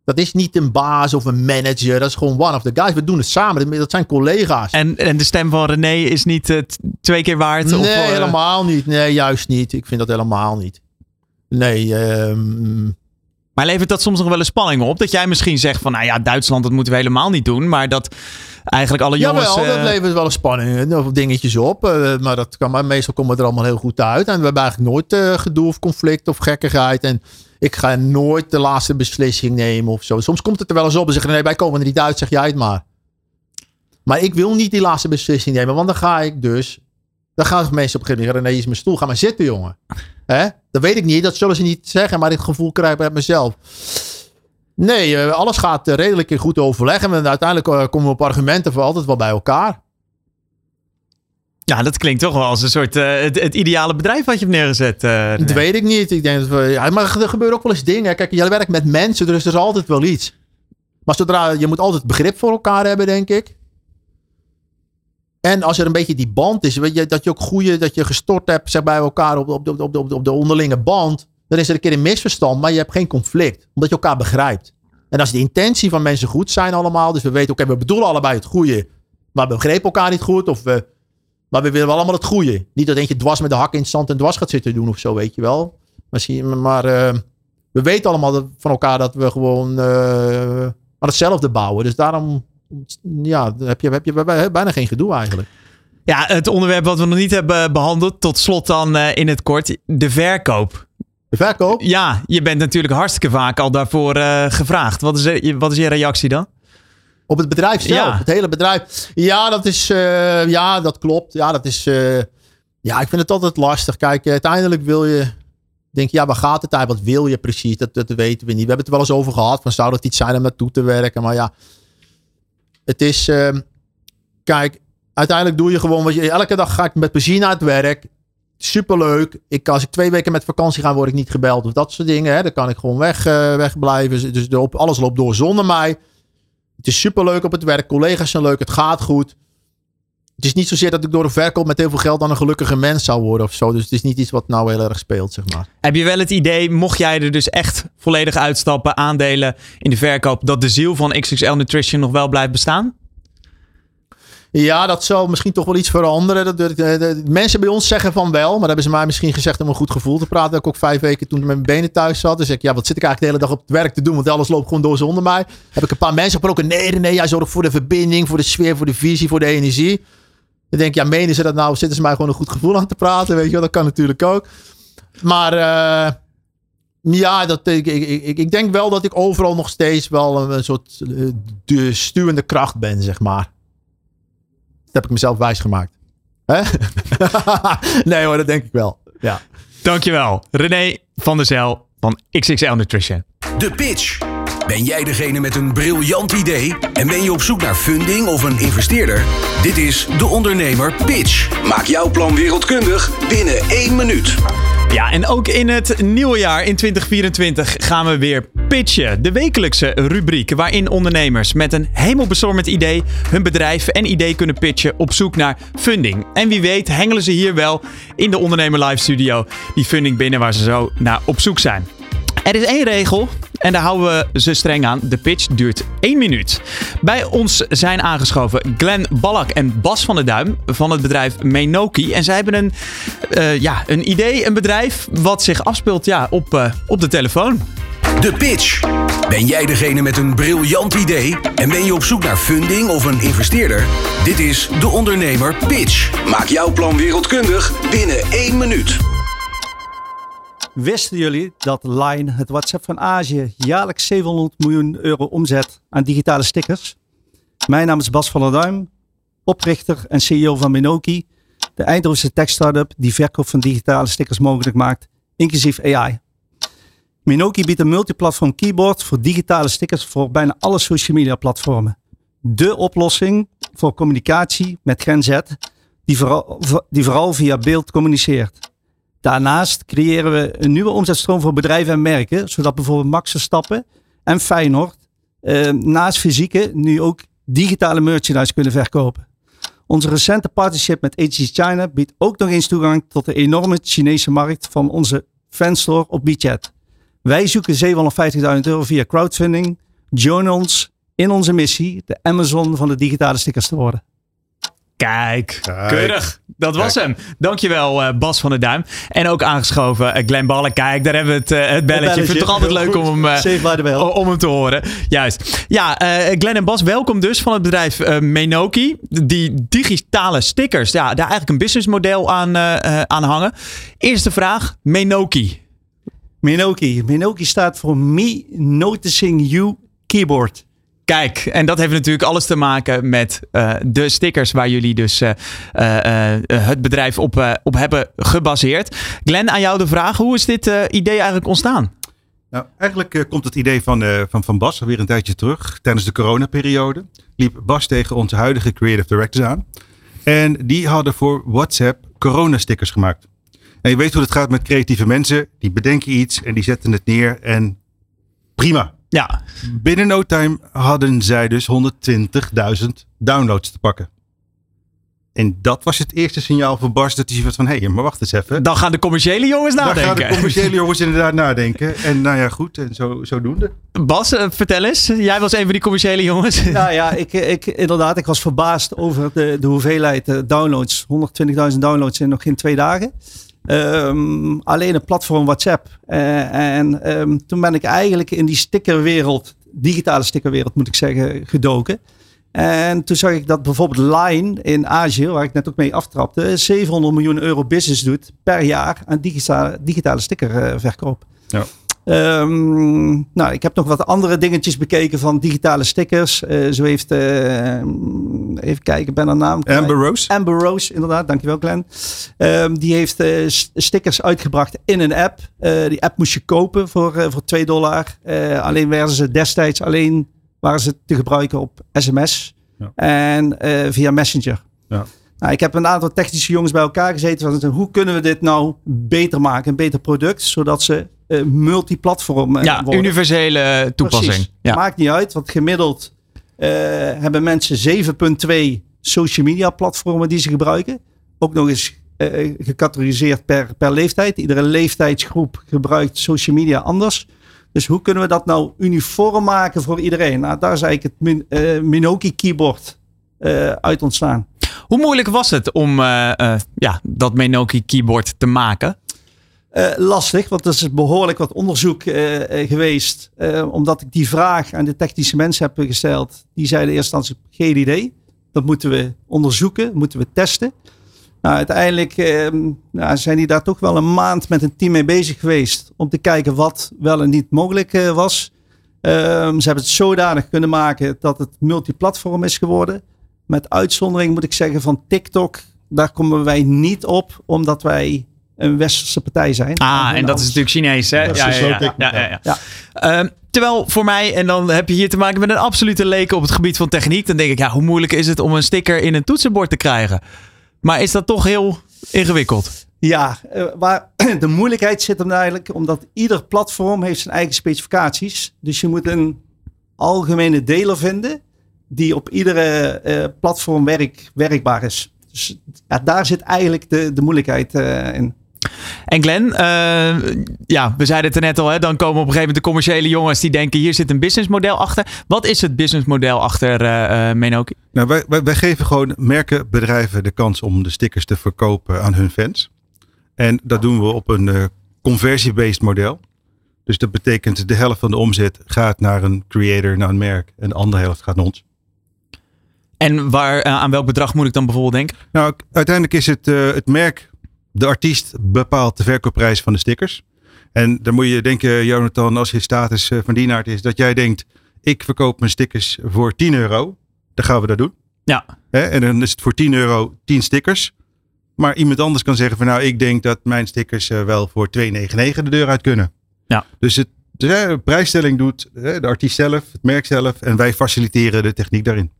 Dat is niet een baas of een manager. Dat is gewoon one of the guys. We doen het samen. Dat zijn collega's. En, en de stem van René is niet eh, twee keer waard? nee, of, eh, helemaal niet. Nee, juist niet. Ik vind dat helemaal niet. Nee, ehm, Maar levert dat soms nog wel een spanning op? Dat jij misschien zegt van, nou ja, Duitsland, dat moeten we helemaal niet doen. Maar dat eigenlijk alle jongens... Jawel, dat eh, levert wel een spanning of dingetjes op. eh, maar, dat kan, maar meestal komen we er allemaal heel goed uit. En we hebben eigenlijk nooit eh, gedoe of conflict of gekkigheid. En ik ga nooit de laatste beslissing nemen of zo. Soms komt het er wel eens op en zeggen nee, wij komen er niet uit, zeg jij het maar. Maar ik wil niet die laatste beslissing nemen, want dan ga ik dus... Dan gaan mensen op een gegeven moment René is mijn stoel, ga maar zitten jongen. Hè? Dat weet ik niet, dat zullen ze niet zeggen, maar ik gevoel krijg ik bij mezelf. Nee, eh, alles gaat eh, redelijk in goed overleg. En uiteindelijk eh, komen we op argumenten voor altijd wel bij elkaar. Ja, dat klinkt toch wel als een soort het, het ideale bedrijf wat je hebt neergezet. Dat weet ik niet. Ik denk dat we, ja, maar er gebeuren ook wel eens dingen. Kijk, jij werkt met mensen, dus er is altijd wel iets. Maar zodra, je moet altijd begrip voor elkaar hebben, denk ik. En als er een beetje die band is, weet je, dat je ook goede, dat je gestort hebt zeg, bij elkaar op, op, op, op de onderlinge band, dan is er een keer een misverstand, maar je hebt geen conflict, omdat je elkaar begrijpt. En als de intentie van mensen goed zijn allemaal, dus we weten, oké, we bedoelen allebei het goede, maar we begrepen elkaar niet goed, of we, maar we willen wel allemaal het goede. Niet dat eentje dwars met de hak in het zand en dwars gaat zitten doen of zo, weet je wel. Misschien, maar eh, we weten allemaal van elkaar dat we gewoon eh, aan hetzelfde bouwen. Dus daarom ja, heb je, heb je bijna geen gedoe eigenlijk. Ja, het onderwerp wat we nog niet hebben behandeld, tot slot dan eh, in het kort, de verkoop. De verkoop? Ja, je bent natuurlijk hartstikke vaak al daarvoor eh, gevraagd. Wat is, er- wat is je reactie dan? Op het bedrijf zelf, Ja. het hele bedrijf. Ja, dat is, eh, ja, dat klopt. Ja, dat is, eh, ja, ik vind het altijd lastig. Kijk, eh, uiteindelijk wil je, denk je, ja, waar gaat het eigenlijk? Wat wil je precies? Dat, dat weten we niet. We hebben het er wel eens over gehad, van zou dat iets zijn om naartoe te werken? Maar ja, het is, eh, kijk, uiteindelijk doe je gewoon wat je, elke dag ga ik met plezier naar het werk. Superleuk. Ik, als ik twee weken met vakantie ga, word ik niet gebeld of dat soort dingen. Hè. Dan kan ik gewoon weg, eh, wegblijven. Dus de, alles loopt door zonder mij. Het is superleuk op het werk. Collega's zijn leuk. Het gaat goed. Het is niet zozeer dat ik door een verkoop met heel veel geld dan een gelukkige mens zou worden of zo. Dus het is niet iets wat nou heel erg speelt, zeg maar. Heb je wel het idee, mocht jij er dus echt volledig uitstappen, aandelen in de verkoop, dat de ziel van XXL Nutrition nog wel blijft bestaan? Ja, dat zal misschien toch wel iets veranderen. Dat, mensen bij ons zeggen van wel. Maar dat hebben ze mij misschien gezegd om een goed gevoel te praten. Dat ik ook vijf weken toen met mijn benen thuis zat. Dus ik, ja, wat zit ik eigenlijk de hele dag op het werk te doen? Want alles loopt gewoon door zonder mij. Heb ik een paar mensen gesproken. Nee, nee, jij zorgt voor de verbinding, voor de sfeer, voor de visie, voor de energie. Dan denk ik, ja, menen ze dat nou? Zitten ze mij gewoon een goed gevoel aan te praten? Weet je wel, dat kan natuurlijk ook. Maar eh, ja, dat, ik, ik, denk wel dat ik overal nog steeds wel een, een soort eh, de stuwende kracht ben, zeg maar. Dat heb ik mezelf wijsgemaakt. Hè? [LAUGHS] nee hoor, dat denk ik wel. Ja. Dankjewel, René van der Zel van XXL Nutrition. De pitch. Ben jij degene met een briljant idee en ben je op zoek naar funding of een investeerder? Dit is De Ondernemer Pitch. Maak jouw plan wereldkundig binnen één minuut. Ja, en ook in het nieuwe jaar in 2024 gaan we weer pitchen. De wekelijkse rubriek waarin ondernemers met een hemelbestormend idee hun bedrijf en idee kunnen pitchen op zoek naar funding. En wie weet hengelen ze hier wel in de Ondernemer Live Studio die funding binnen waar ze zo naar op zoek zijn. Er is één regel en daar houden we ze streng aan. De pitch duurt één minuut. Bij ons zijn aangeschoven Glenn Ballack en Bas van der Duim van het bedrijf Menoki. En zij hebben een, eh, ja, een idee, een bedrijf wat zich afspeelt ja, op, eh, op de telefoon. De pitch. Ben jij degene met een briljant idee en ben je op zoek naar funding of een investeerder? Dit is De Ondernemer Pitch. Maak jouw plan wereldkundig binnen één minuut. Wisten jullie dat Line, het WhatsApp van Azië, jaarlijks 700 miljoen euro omzet aan digitale stickers? Mijn naam is Bas van der Duim, oprichter en CEO van Minoki, de Eindhovense tech-startup die verkoop van digitale stickers mogelijk maakt, inclusief AI. Minoki biedt een multiplatform keyboard voor digitale stickers voor bijna alle social media platformen. De oplossing voor communicatie met Gen Z, die vooral, die vooral via beeld communiceert. Daarnaast creëren we een nieuwe omzetstroom voor bedrijven en merken, zodat bijvoorbeeld Max Verstappen en Feyenoord eh, naast fysieke nu ook digitale merchandise kunnen verkopen. Onze recente partnership met HG China biedt ook nog eens toegang tot de enorme Chinese markt van onze fanstore op WeChat. Wij zoeken 750.000 euro via crowdfunding. Join ons in onze missie de Amazon van de digitale stickers te worden. Kijk, Kijk. keurig. Dat was Kijk. hem. Dankjewel eh, Bas van der Duim. En ook aangeschoven eh, Glenn Ballen. Kijk, daar hebben we het, eh, het belletje. Ik vind het toch altijd leuk om hem, om hem te horen. Juist. Ja, eh Glenn en Bas, welkom dus van het bedrijf eh, Menoki. Die digitale stickers, ja, daar eigenlijk een businessmodel aan, eh, eh, aan hangen. Eerste vraag, Menoki. Minoki. Minoki staat voor Me Noticing You Keyboard. Kijk, en dat heeft natuurlijk alles te maken met eh, de stickers waar jullie dus eh, eh, het bedrijf op, eh, op hebben gebaseerd. Glenn, aan jou de vraag. Hoe is dit eh, idee eigenlijk ontstaan? Nou, eigenlijk komt het idee van, eh, van, van Bas alweer een tijdje terug. Tijdens de coronaperiode liep Bas tegen onze huidige creative directors aan. En die hadden voor WhatsApp corona-stickers gemaakt. En je weet hoe het gaat met creatieve mensen. Die bedenken iets en die zetten het neer en prima. Ja, Binnen no time hadden zij dus 120.000 downloads te pakken. En dat was het eerste signaal voor Bas dat hij was van... hé, hey, maar wacht eens even. dan gaan de commerciële jongens Daar nadenken. gaan de commerciële [LAUGHS] jongens inderdaad nadenken. En nou ja, goed. En zo, zodoende. Bas, eh, vertel eens. Jij was een van die commerciële jongens. [LAUGHS] Nou ja, ik, ik, inderdaad, ik was verbaasd over de, de hoeveelheid eh, downloads. 120.000 downloads in nog geen twee dagen. Ehm, alleen het platform WhatsApp. Eh, en ehm, toen ben ik eigenlijk in die stickerwereld, digitale stickerwereld moet ik zeggen, gedoken. En toen zag ik dat bijvoorbeeld Line in Azië, waar ik net ook mee aftrapte, 700 miljoen euro business doet per jaar aan digitale, digitale stickerverkoop. Ja. Ehm, nou, ik heb nog wat andere dingetjes bekeken van digitale stickers. Eh, zo heeft, eh, even kijken, ben haar naam. Amber Rose. Amber Rose, inderdaad. Dankjewel, Glenn. Ehm, die heeft eh, stickers uitgebracht in een app. Eh, die app moest je kopen voor, voor 2 dollar. Alleen werden ze destijds alleen waren ze te gebruiken op sms Ja. en via Messenger. Ja. Nou, ik heb een aantal technische jongens bij elkaar gezeten. Van, hoe kunnen we dit nou beter maken? Een beter product, zodat ze eh, multiplatform eh, Ja, worden. universele toepassing. Precies. Ja. Maakt niet uit, want gemiddeld eh, hebben mensen 7,2 social media platformen die ze gebruiken. Ook nog eens eh, gecategoriseerd per, per leeftijd. Iedere leeftijdsgroep gebruikt social media anders. Dus hoe kunnen we dat nou uniform maken voor iedereen? Nou, daar is eigenlijk het Min, eh, Minoki keyboard eh, uit ontstaan. Hoe moeilijk was het om ja, dat Menoki keyboard te maken? Eh, lastig, want er is behoorlijk wat onderzoek eh, eh, geweest. Omdat ik die vraag aan de technische mensen heb gesteld. Die zeiden eerst eerste instantie geen idee. Dat moeten we onderzoeken, moeten we testen. Nou, uiteindelijk eh, nou, zijn die daar toch wel een maand met een team mee bezig geweest. Om te kijken wat wel en niet mogelijk was. Ehm, ze hebben het zodanig kunnen maken dat het multiplatform is geworden. Met uitzondering moet ik zeggen van TikTok. Daar komen wij niet op, omdat wij een westerse partij zijn. Ah, en dat is natuurlijk Chinees, hè? Dat Ja, ja, ja. Ehm, terwijl voor mij, en dan heb je hier te maken met een absolute leken op het gebied van techniek. Dan denk ik, ja, hoe moeilijk is het om een sticker in een toetsenbord te krijgen? Maar is dat toch heel ingewikkeld? Ja, eh, waar [CLEARS THROAT] de moeilijkheid zit hem eigenlijk omdat ieder platform heeft zijn eigen specificaties. Dus je moet een algemene deler vinden die op iedere eh, platform werk, werkbaar is. Dus ja, daar zit eigenlijk de, de moeilijkheid eh, in. En Glenn, eh, ja, we zeiden het er net al, hè, dan komen op een gegeven moment de commerciële jongens die denken, hier zit een businessmodel achter. Wat is het businessmodel achter Menoki? Nou, wij, wij, wij geven gewoon merken, bedrijven de kans om de stickers te verkopen aan hun fans. En dat doen we op een eh, conversie-based model. Dus dat betekent de helft van de omzet gaat naar een creator, naar een merk. En de andere helft gaat naar ons. En waar, aan welk bedrag moet ik dan bijvoorbeeld denken? Nou, uiteindelijk is het het merk, de artiest bepaalt de verkoopprijs van de stickers. En dan moet je denken, Jonathan, als je status eh, van dienaard is, dat jij denkt, ik verkoop mijn stickers voor 10 euro. Dan gaan we dat doen. Ja. En dan is het voor 10 euro 10 stickers. Maar iemand anders kan zeggen van nou, ik denk dat mijn stickers eh, wel voor 2,99 de deur uit kunnen. Ja. Dus het, de prijsstelling doet de artiest zelf, het merk zelf. En wij faciliteren de techniek daarin.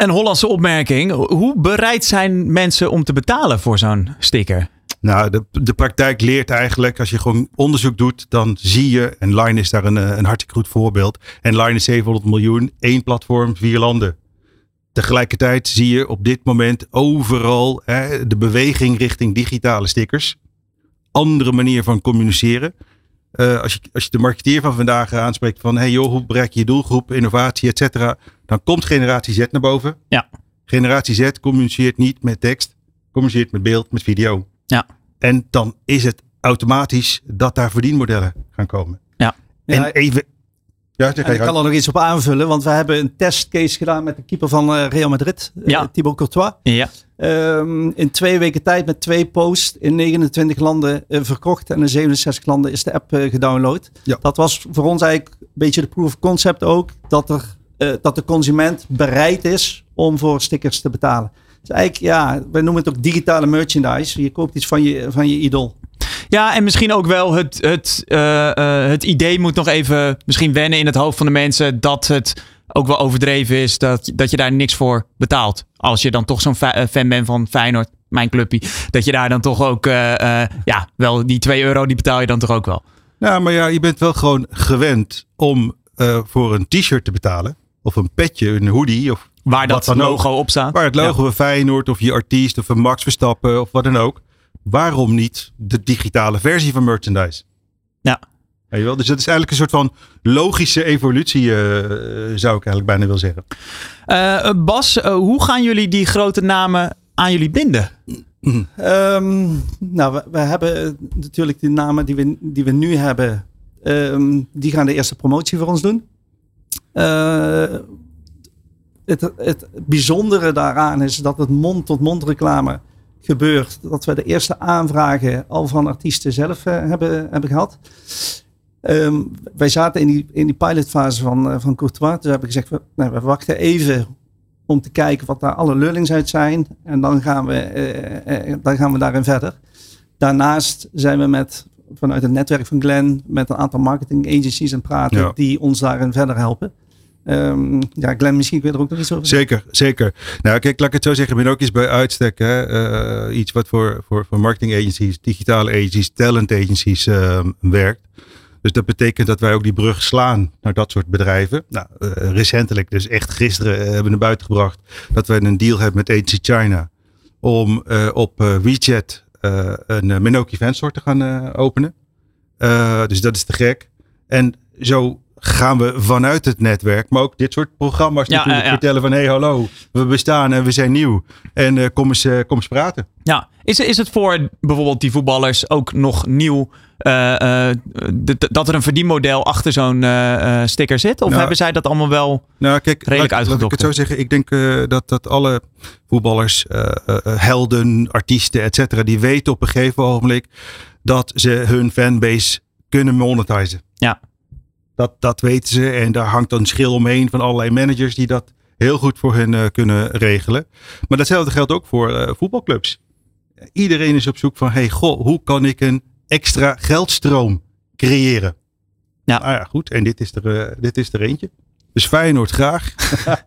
Een Hollandse opmerking. Hoe bereid zijn mensen om te betalen voor zo'n sticker? Nou, de, de praktijk leert eigenlijk, als je gewoon onderzoek doet, dan zie je, en Line is daar een, eh, een hartstikke goed voorbeeld. En Line is 700 miljoen, één platform, vier landen. Tegelijkertijd zie je op dit moment overal hè, de beweging richting digitale stickers. Andere manier van communiceren. Eh, als, je, als je de marketeer van vandaag aanspreekt van, hey joh, hoe bereik je je doelgroep, innovatie, et cetera. Dan komt generatie Z naar boven. Ja. Generatie Z communiceert niet met tekst, communiceert met beeld, met video. Ja. En dan is het automatisch dat daar verdienmodellen gaan komen. Ja. En Ja, even. Ja, En ik kan er nog iets op aanvullen, want we hebben een testcase gedaan met de keeper van eh, Real Madrid, eh, Ja. Thibaut Courtois. Ja. Ehm, in twee weken tijd met twee posts in 29 landen eh, verkocht en in 67 landen is de app gedownload. Ja. Dat was voor ons eigenlijk een beetje de proof of concept ook, dat, er, eh, dat de consument bereid is om voor stickers te betalen. Dus eigenlijk, ja, wij noemen het ook digitale merchandise. Je koopt iets van je, van je idool. Ja, en misschien ook wel het, het, eh, eh, het idee moet nog even misschien wennen in het hoofd van de mensen dat het ook wel overdreven is dat, dat je daar niks voor betaalt. Als je dan toch zo'n fa- fan bent van Feyenoord, mijn clubpie, dat je daar dan toch ook, eh, eh, ja, wel die 2 euro die betaal je dan toch ook wel. Nou, maar ja, je bent wel gewoon gewend om eh, voor een t-shirt te betalen. Of een petje, een hoodie. Of Waar dat Wat dan ook. logo op staat. waar het logo van Feyenoord of je artiest of een Max Verstappen of wat dan ook. Waarom niet de digitale versie van merchandise? Ja. Weet je wel? Dus dat is eigenlijk een soort van logische evolutie, eh, zou ik eigenlijk bijna willen zeggen. Eh, eh, Bas, hoe gaan jullie die grote namen aan jullie binden? Ehm, nou, we, we hebben natuurlijk de namen die we, die we nu hebben. ehm, die gaan de eerste promotie voor ons doen. Eh, het, het bijzondere daaraan is dat het mond-tot-mond reclame gebeurt. Dat we de eerste aanvragen al van artiesten zelf eh, hebben, gehad. Ehm, wij zaten in die, in die pilotfase van, eh, van Courtois. Dus hebben we gezegd, we, nou, we wachten even om te kijken wat daar alle learnings uit zijn. En dan gaan we, dan gaan we daarin verder. Daarnaast zijn we met, vanuit het netwerk van Glen met een aantal marketing agencies het praten Ja. die ons daarin verder helpen. Ehm, ja, Glen, misschien kun je er ook nog iets over zeggen. Zeker, zeker. Nou, kijk, laat ik het zo zeggen. Ik ben ook eens bij uitstek hè, eh, iets wat voor, voor, voor marketing agencies, digitale agencies, talent agencies eh, werkt. Dus dat betekent dat wij ook die brug slaan naar dat soort bedrijven. Nou, eh, recentelijk, dus echt gisteren, eh, hebben we naar buiten gebracht dat wij een deal hebben met Agency China om op WeChat een uh, Minoki fanstore te gaan eh, openen. Eh, dus dat is te gek. En zo gaan we vanuit het netwerk, maar ook dit soort programma's Ja, natuurlijk ja, ja. vertellen van hey hallo, we bestaan en we zijn nieuw. En eh, kom, eens, eh, kom eens praten. Ja, is, is het voor bijvoorbeeld die voetballers ook nog nieuw eh, dat er een verdienmodel achter zo'n sticker zit? Of Nou, hebben zij dat allemaal wel? Nou, kijk, Redelijk laat, laat ik het uitgedokterd. zo zeggen. Ik denk dat, dat alle voetballers, helden, artiesten, et cetera, die weten op een gegeven ogenblik dat ze hun fanbase kunnen monetizen. Ja. Dat, dat weten ze en daar hangt een schil omheen van allerlei managers die dat heel goed voor hen eh, kunnen regelen. Maar datzelfde geldt ook voor eh, voetbalclubs. Iedereen is op zoek van, hey, goh, hoe kan ik een extra geldstroom creëren? Ja. Nou ja, goed. En dit is er, eh, dit is er eentje. Dus Feyenoord graag. [LAUGHS]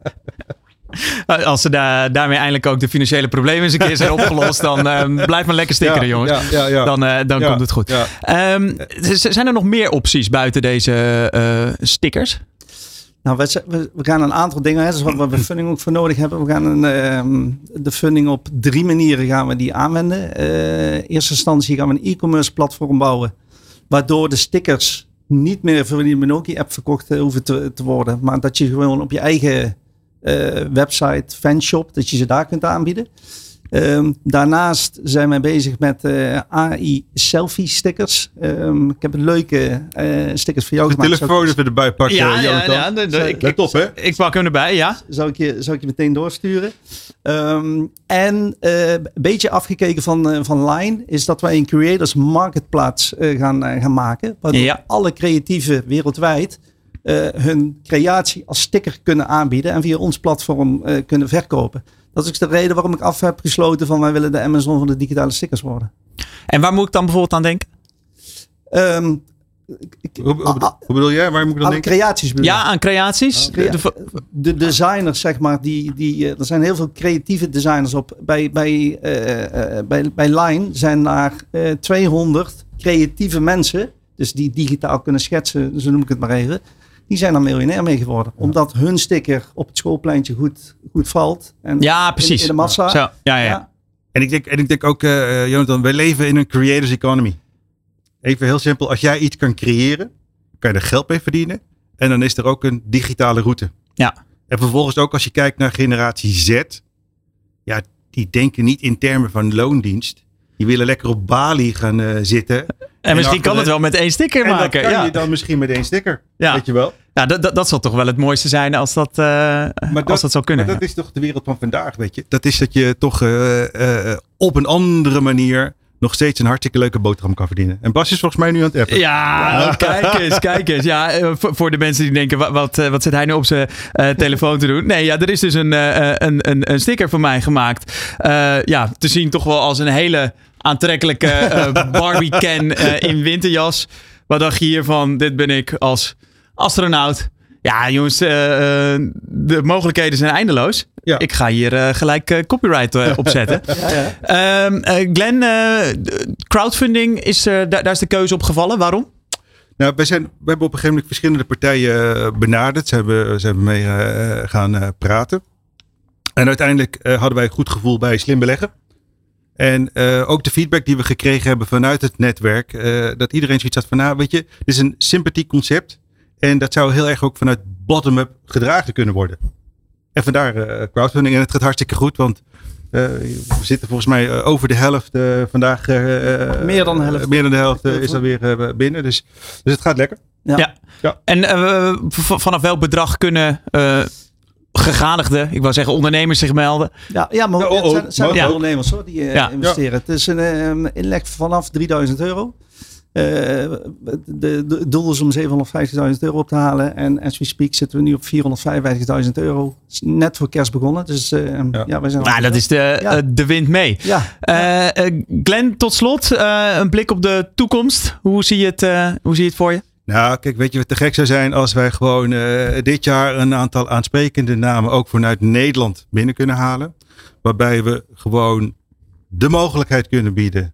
[LAUGHS] Als ze daar daarmee eindelijk ook de financiële problemen eens een keer zijn [LAUGHS] opgelost, dan eh, blijf maar lekker stickeren, jongens. Ja, ja, ja. Dan, eh, dan Ja, komt het goed. ja. Ehm, zijn er nog meer opties buiten deze eh, stickers? Nou, we, we, we gaan een aantal dingen, hè, dat is wat waar we funding ook voor nodig hebben. We gaan een, ehm, de funding op drie manieren gaan we die aanwenden. Eh, in eerste instantie gaan we een e-commerce platform bouwen, waardoor de stickers niet meer voor die Minoki app verkocht hoeven te, te worden, maar dat je gewoon op je eigen website, fanshop, dat je ze daar kunt aanbieden. Ehm, daarnaast zijn wij bezig met eh, AI selfie stickers. Ehm, ik heb een leuke eh, stickers voor jou De gemaakt. telefoon even erbij pakken. Jonathan. de- de- ik, Let op, hè? ik pak hem erbij, ja. zou ik je, zou ik je meteen doorsturen. Ehm, en eh, een beetje afgekeken van, eh, van Line is dat wij een creators marketplaats eh, gaan, eh, gaan maken. Waardoor Ja. alle creatieven wereldwijd eh, hun creatie als sticker kunnen aanbieden en via ons platform eh, kunnen verkopen. Dat is ook de reden waarom ik af heb gesloten van wij willen de Amazon van de digitale stickers worden. En waar moet ik dan bijvoorbeeld aan denken? Ehm, Hoe, hoe, bedoel- hoe bedoel jij? Waar moet ik dan alle denken? creaties bedoel ik. Ja, aan creaties. De- de- de designers, zeg maar, die, die, eh, er zijn heel veel creatieve designers op. Bij, bij, eh, eh, bij, bij Line zijn daar eh 200 creatieve mensen, dus die digitaal kunnen schetsen, zo noem ik het maar even. Die zijn er miljonair mee geworden. Omdat hun sticker op het schoolpleintje goed, goed valt. En ja, in- precies. In, de massa. Zo, ja, ja. Ja. En ik denk, en ik denk ook, eh, Jonathan, wij leven in een creators economy. Even heel simpel. Als jij iets kan creëren, kan je er geld mee verdienen. En dan is er ook een digitale route. Ja. En vervolgens ook als je kijkt naar generatie Z. die denken niet in termen van loondienst. Die willen lekker op Bali gaan eh, zitten. En, misschien kan het wel met één sticker En dat maken. kan Ja, je dan misschien met één sticker. Ja. Weet je wel? ja dat, dat, dat zal toch wel het mooiste zijn als dat, eh, als dat zou kunnen. Maar dat is toch de wereld van vandaag, weet je. Dat is dat je toch eh, eh, op een andere manier nog steeds een hartstikke leuke boterham kan verdienen. En Bas is volgens mij nu aan het appen. Ja, [LAUGHS] kijk eens, kijk eens. Ja, voor, de mensen die denken, wat, wat, wat zit hij nu op zijn eh, telefoon te doen? Nee, ja, er is dus een, een, een, een sticker van mij gemaakt. Eh, ja, te zien toch wel als een hele aantrekkelijke eh [LAUGHS] Barbie can eh, in winterjas. Wat dacht je hiervan? Dit ben ik als astronaut. Ja, jongens, de mogelijkheden zijn eindeloos. Ja. Ik ga hier gelijk eh, copyright opzetten. [LAUGHS] Ehm, eh, Glenn, eh, d- crowdfunding, is, er daar, daar is de keuze op gevallen. Waarom? Nou, wij, zijn, we hebben op een gegeven moment verschillende partijen benaderd. Ze hebben, ze hebben mee gaan praten. En uiteindelijk eh, hadden wij een goed gevoel bij Slim Beleggen. En eh, ook de feedback die we gekregen hebben vanuit het netwerk. eh, dat iedereen zoiets had van, nou weet je, dit is een sympathiek concept. En dat zou heel erg ook vanuit bottom-up gedragen kunnen worden. En vandaar eh, crowdfunding. En het gaat hartstikke goed, want eh, we zitten volgens mij over de helft vandaag. Meer dan de helft. meer dan de helft is alweer binnen. Dus, dus het gaat lekker. Ja. Ja. Ja. En eh, vanaf welk bedrag kunnen eh gegadigden, ik wou zeggen ondernemers zich melden? Ja, ja maar oh, het zijn, het zijn oh, ja. ondernemers hoor, die eh, Ja. investeren. Het is een eh, inleg vanaf 3000 euro. Eh, de, de, het doel is om 750.000 euro op te halen. En as we speak zitten we nu op 455.000 euro. Is net voor kerst begonnen. Dus eh, ja. wij zijn Nou, dat is de, Ja. eh, de wind mee. Ja, Eh, eh, Glenn, tot slot, eh, een blik op de toekomst. Hoe zie je het, eh, hoe zie je het voor je? Nou, kijk, weet je wat te gek zou zijn als wij gewoon eh, dit jaar een aantal aansprekende namen ook vanuit Nederland binnen kunnen halen. Waarbij we gewoon de mogelijkheid kunnen bieden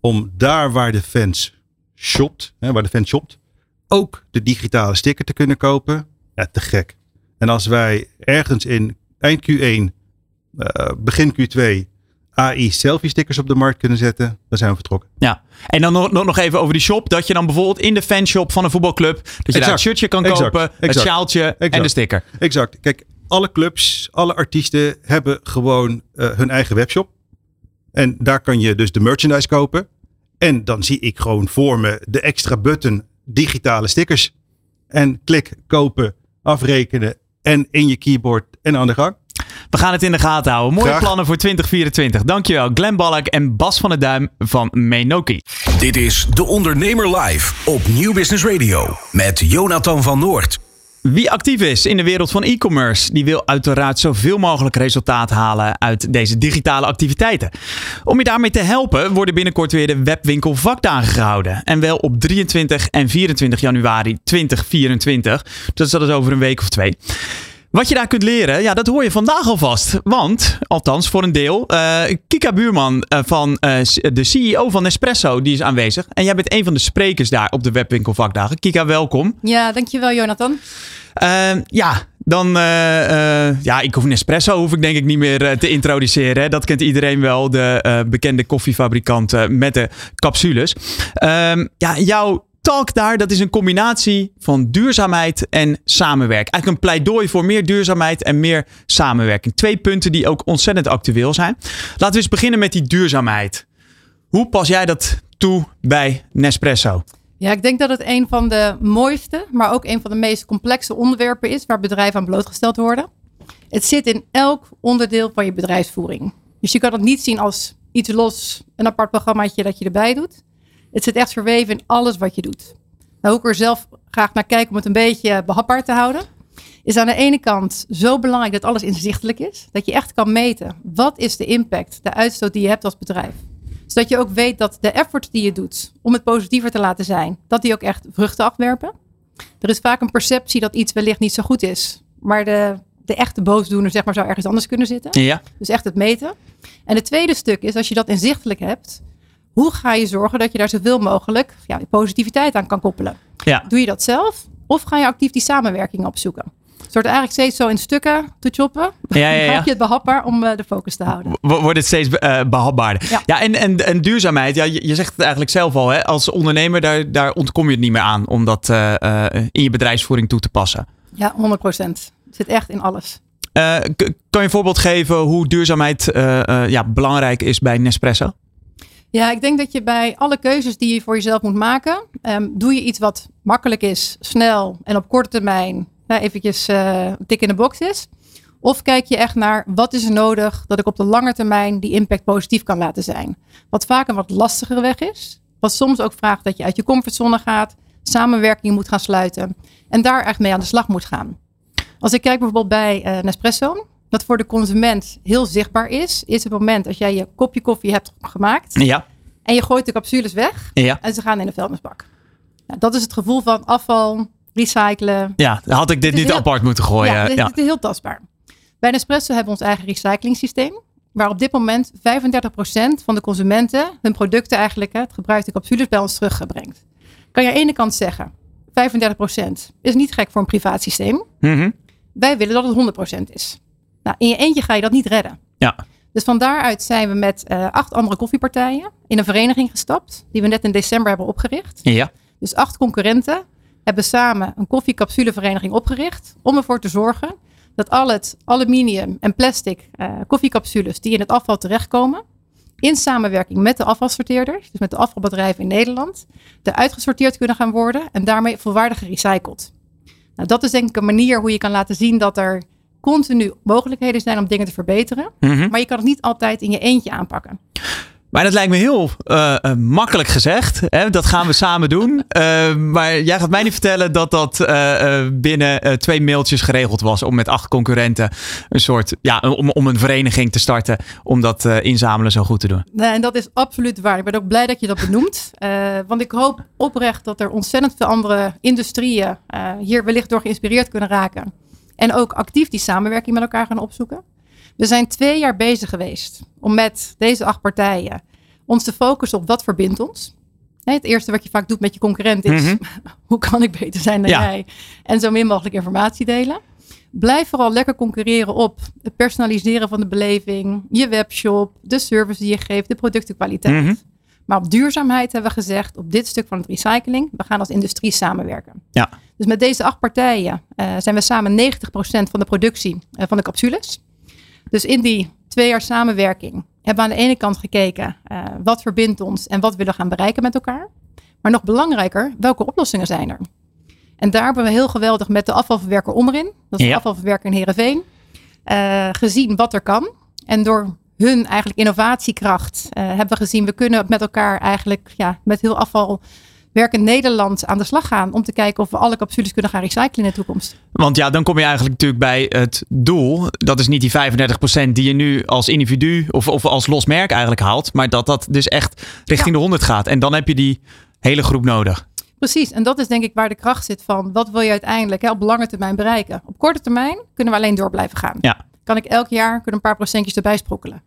om daar waar de fans shopt, hè, waar de fans shopt, ook de digitale sticker te kunnen kopen. Ja, te gek. En als wij ergens in eind Q1, eh, begin Q2 AI selfie stickers op de markt kunnen zetten, dan zijn we vertrokken. Ja, en dan nog, nog even over die shop. Dat je dan bijvoorbeeld in de fanshop van een voetbalclub, dat je daar een Exact. shirtje kan Exact. kopen, het Exact. sjaaltje en Exact. de sticker. Exact. Kijk, alle clubs, alle artiesten hebben gewoon eh, hun eigen webshop. En daar kan je dus de merchandise kopen. En dan zie ik gewoon voor me de extra button digitale stickers. En klik, kopen, afrekenen en in je keyboard en aan de gang. We gaan het in de gaten houden. Mooie Graag. plannen voor 2024. Dankjewel, Glenn Ballack en Bas van der Duim van Menoki. Dit is De Ondernemer Live op Nieuw Business Radio met Jonathan van Noord. Wie actief is in de wereld van e-commerce, die wil uiteraard zoveel mogelijk resultaat halen uit deze digitale activiteiten. Om je daarmee te helpen, worden binnenkort weer de webwinkel vakdagen gehouden. En wel op 23 en 24 januari 2024. Dus dat is over een week of twee. Wat je daar kunt leren, ja, dat hoor je vandaag alvast. Want, althans voor een deel, eh, Kika Buurman eh, van eh, de CEO van Nespresso, die is aanwezig. En jij bent een van de sprekers daar op de webwinkel vakdagen. Kika, welkom. Ja, dankjewel Jonathan. Ja, dan. ja, ik hoef Nespresso hoef ik denk ik niet meer te introduceren. Hè. Dat kent iedereen wel. De bekende koffiefabrikant met de capsules. Ehm, ja, jouw talk daar, dat is een combinatie van duurzaamheid en samenwerking. Eigenlijk een pleidooi voor meer duurzaamheid en meer samenwerking. Twee punten die ook ontzettend actueel zijn. Laten we eens beginnen met die duurzaamheid. Hoe pas jij dat toe bij Nespresso? Ja, ik denk dat het een van de mooiste, maar ook een van de meest complexe onderwerpen is waar bedrijven aan blootgesteld worden. Het zit in elk onderdeel van je bedrijfsvoering. Dus je kan het niet zien als iets los, een apart programmaatje dat je erbij doet. Het zit echt verweven in alles wat je doet. Nou, hoe ik er zelf graag naar kijk om het een beetje behapbaar te houden, is aan de ene kant zo belangrijk dat alles inzichtelijk is. Dat je echt kan meten. Wat is de impact, de uitstoot die je hebt als bedrijf? Zodat je ook weet dat de effort die je doet om het positiever te laten zijn, dat die ook echt vruchten afwerpen. Er is vaak een perceptie dat iets wellicht niet zo goed is. Maar de, de echte boosdoener zeg maar, zou ergens anders kunnen zitten. Ja. Dus echt het meten. En het tweede stuk is, als je dat inzichtelijk hebt, hoe ga je zorgen dat je daar zoveel mogelijk ja, positiviteit aan kan koppelen? Ja. Doe je dat zelf? Of ga je actief die samenwerking opzoeken? Het wordt eigenlijk steeds zo in stukken te choppen. Ja, ja, [LAUGHS] je het behapbaar om eh, de focus te houden. Wo- wordt het steeds eh, behapbaarder. Ja, Ja. en, en, en duurzaamheid, ja, je, je zegt het eigenlijk zelf al, hè? als ondernemer, daar, daar ontkom je het niet meer aan om dat eh, in je bedrijfsvoering toe te passen. Ja, 100 procent. Het zit echt in alles. Kan je een voorbeeld geven hoe duurzaamheid ja, belangrijk is bij Nespresso? Ja, ik denk dat je bij alle keuzes die je voor jezelf moet maken, um, doe je iets wat makkelijk is, snel en op korte termijn nou, eventjes uh, tik in de box is. Of kijk je echt naar wat is er nodig dat ik op de lange termijn die impact positief kan laten zijn. Wat vaak een wat lastigere weg is. Wat soms ook vraagt dat je uit je comfortzone gaat, samenwerking moet gaan sluiten en daar echt mee aan de slag moet gaan. Als ik kijk bijvoorbeeld bij uh, Nespresso, wat voor de consument heel zichtbaar is, is het moment als jij je kopje koffie hebt gemaakt ja. en je gooit de capsules weg ja. en ze gaan in de vuilnisbak. Nou, dat is het gevoel van afval, recyclen. Ja, had ik dit niet heel, apart moeten gooien. Ja, ja. dit is heel tastbaar. Bij Nespresso hebben we ons eigen recycling systeem. Waar op dit moment 35% van de consumenten hun producten eigenlijk, het gebruikte capsules, bij ons terugbrengt. Kan je aan de ene kant zeggen, 35% is niet gek voor een privaat systeem. Mm -hmm. Wij willen dat het 100% is. Nou, in je eentje ga je dat niet redden. Ja. Dus van daaruit zijn we met uh, acht andere koffiepartijen in een vereniging gestapt. Die we net in december hebben opgericht. Ja. Dus acht concurrenten hebben samen een koffiecapsulevereniging opgericht. Om ervoor te zorgen dat al het aluminium en plastic uh, koffiecapsules die in het afval terechtkomen. In samenwerking met de afvalsorteerders, dus met de afvalbedrijven in Nederland, eruit gesorteerd kunnen gaan worden en daarmee volwaardig gerecycled. Nou, dat is denk ik een manier hoe je kan laten zien dat er continu mogelijkheden zijn om dingen te verbeteren. Mm -hmm. Maar je kan het niet altijd in je eentje aanpakken. Maar dat lijkt me heel uh, uh, makkelijk gezegd. Hè? Dat gaan we samen doen. Uh, [LAUGHS] maar jij gaat mij niet vertellen dat dat binnen twee mailtjes geregeld was. Om met acht concurrenten een soort. Ja, om, om een vereniging te starten. Om dat inzamelen zo goed te doen. Nee, en dat is absoluut waar. Ik ben ook blij dat je dat benoemt. [LAUGHS] want ik hoop oprecht dat er ontzettend veel andere industrieën hier wellicht door geïnspireerd kunnen raken. En ook actief die samenwerking met elkaar gaan opzoeken. We zijn twee jaar bezig geweest om met deze acht partijen ons te focussen op wat verbindt ons. Het eerste wat je vaak doet met je concurrent is: Mhm. [LAUGHS] hoe kan ik beter zijn dan Ja. jij? En zo min mogelijk informatie delen. Blijf vooral lekker concurreren op het personaliseren van de beleving, je webshop, de service die je geeft, de productenkwaliteit. Mhm. Maar op duurzaamheid hebben we gezegd, op dit stuk van het recycling, we gaan als industrie samenwerken. Ja. Dus met deze acht partijen eh, zijn we samen 90% van de productie eh, van de capsules. Dus in die twee jaar samenwerking hebben we aan de ene kant gekeken eh, wat verbindt ons en wat willen we gaan bereiken met elkaar. Maar nog belangrijker, welke oplossingen zijn er? En daar hebben we heel geweldig met de afvalverwerker Ommerin, dat is Ja. de afvalverwerker in Heerenveen, gezien wat er kan. En door hun eigenlijk innovatiekracht eh, hebben we gezien, we kunnen met elkaar eigenlijk ja, met heel afvalwerkend Nederland aan de slag gaan. Om te kijken of we alle capsules kunnen gaan recyclen in de toekomst. Want ja, dan kom je eigenlijk natuurlijk bij het doel. Dat is niet die 35% die je nu als individu of, of als los merk eigenlijk haalt. Maar dat dat dus echt richting de 100 gaat. En dan heb je die hele groep nodig. Precies, en dat is denk ik waar de kracht zit van wat wil je uiteindelijk hè, op lange termijn bereiken. Op korte termijn kunnen we alleen door blijven gaan. Ja. Kan ik elk jaar kunnen een paar procentjes erbij sprokkelen.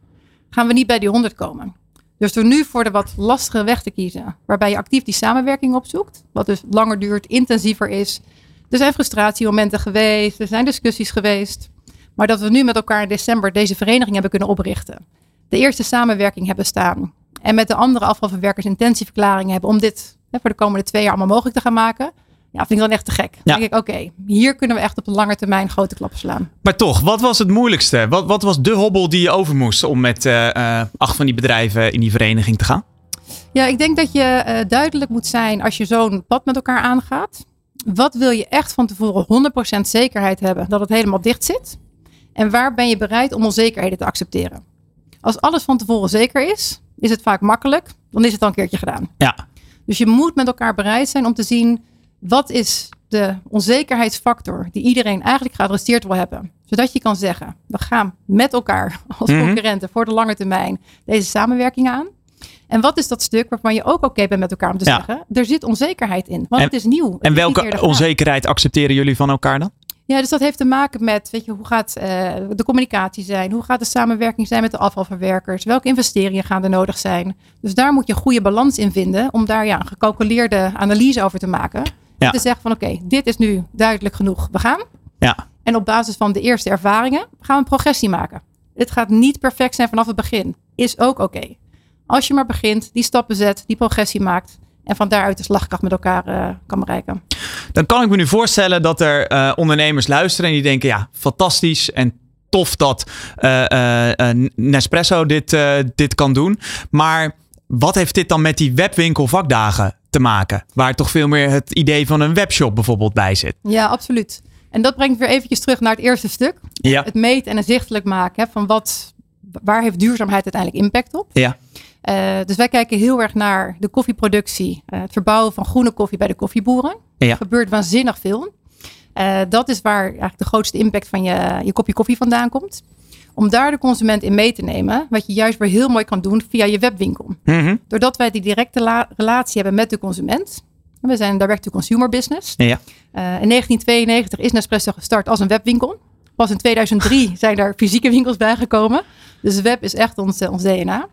Gaan we niet bij die 100 komen. Dus door nu voor de wat lastigere weg te kiezen, waarbij je actief die samenwerking opzoekt, wat dus langer duurt, intensiever is. Er zijn frustratiemomenten geweest, er zijn discussies geweest. Maar dat we nu met elkaar in december deze vereniging hebben kunnen oprichten. De eerste samenwerking hebben staan. En met de andere afvalverwerkers intentieverklaringen hebben om dit voor de komende twee jaar allemaal mogelijk te gaan maken. Ja, vind ik dan echt te gek. Dan Ja. denk ik, oké, hier kunnen we echt op de lange termijn grote klappen slaan. Maar toch, wat was het moeilijkste? Wat, wat was de hobbel die je over moest om met eh, eh, acht van die bedrijven in die vereniging te gaan? Ja, ik denk dat je eh, duidelijk moet zijn als je zo'n pad met elkaar aangaat. Wat wil je echt van tevoren 100% zekerheid hebben dat het helemaal dicht zit? En waar ben je bereid om onzekerheden te accepteren? Als alles van tevoren zeker is, is het vaak makkelijk. Dan is het al een keertje gedaan. Ja. Dus je moet met elkaar bereid zijn om te zien wat is de onzekerheidsfactor die iedereen eigenlijk geadresseerd wil hebben. Zodat je kan zeggen, we gaan met elkaar als Mhm. concurrenten voor de lange termijn deze samenwerking aan. En wat is dat stuk waarvan je ook oké bent met elkaar om te Ja. zeggen, er zit onzekerheid in, want En- het is nieuw. Het En welke gedaan. onzekerheid accepteren jullie van elkaar dan? Ja, dus dat heeft te maken met, weet je, hoe gaat eh, de communicatie zijn? Hoe gaat de samenwerking zijn met de afvalverwerkers? Welke investeringen gaan er nodig zijn? Dus daar moet je een goede balans in vinden om daar ja, een gecalculeerde analyse over te maken. Ja. Te zeggen van oké, dit is nu duidelijk genoeg, we gaan. Ja. En op basis van de eerste ervaringen gaan we een progressie maken. Het gaat niet perfect zijn vanaf het begin. Is ook oké. Als je maar begint, die stappen zet, die progressie maakt. En van daaruit de slagkracht met elkaar eh, kan bereiken. Dan kan ik me nu voorstellen dat er eh, ondernemers luisteren en die denken, ja, fantastisch. En tof dat eh, Nespresso dit, dit kan doen. Maar wat heeft dit dan met die webwinkel vakdagen te maken? Waar toch veel meer het idee van een webshop bijvoorbeeld bij zit. Ja, absoluut. En dat brengt weer eventjes terug naar het eerste stuk. Ja. Het meten en het zichtelijk maken hè, van wat, waar heeft duurzaamheid uiteindelijk impact op. Ja. Eh, dus wij kijken heel erg naar de koffieproductie, eh, het verbouwen van groene koffie bij de koffieboeren. Ja. Er gebeurt waanzinnig veel. Eh, dat is waar eigenlijk de grootste impact van je, je kopje koffie vandaan komt. Om daar de consument in mee te nemen, wat je juist weer heel mooi kan doen via je webwinkel. Mhm. Doordat wij die directe la- relatie hebben met de consument. We zijn een direct-to-consumer business. Ja. Eh, in 1992 is Nespresso gestart als een webwinkel. Pas in 2003 [LAUGHS] zijn er fysieke winkels bijgekomen. Dus web is echt ons, eh, ons DNA.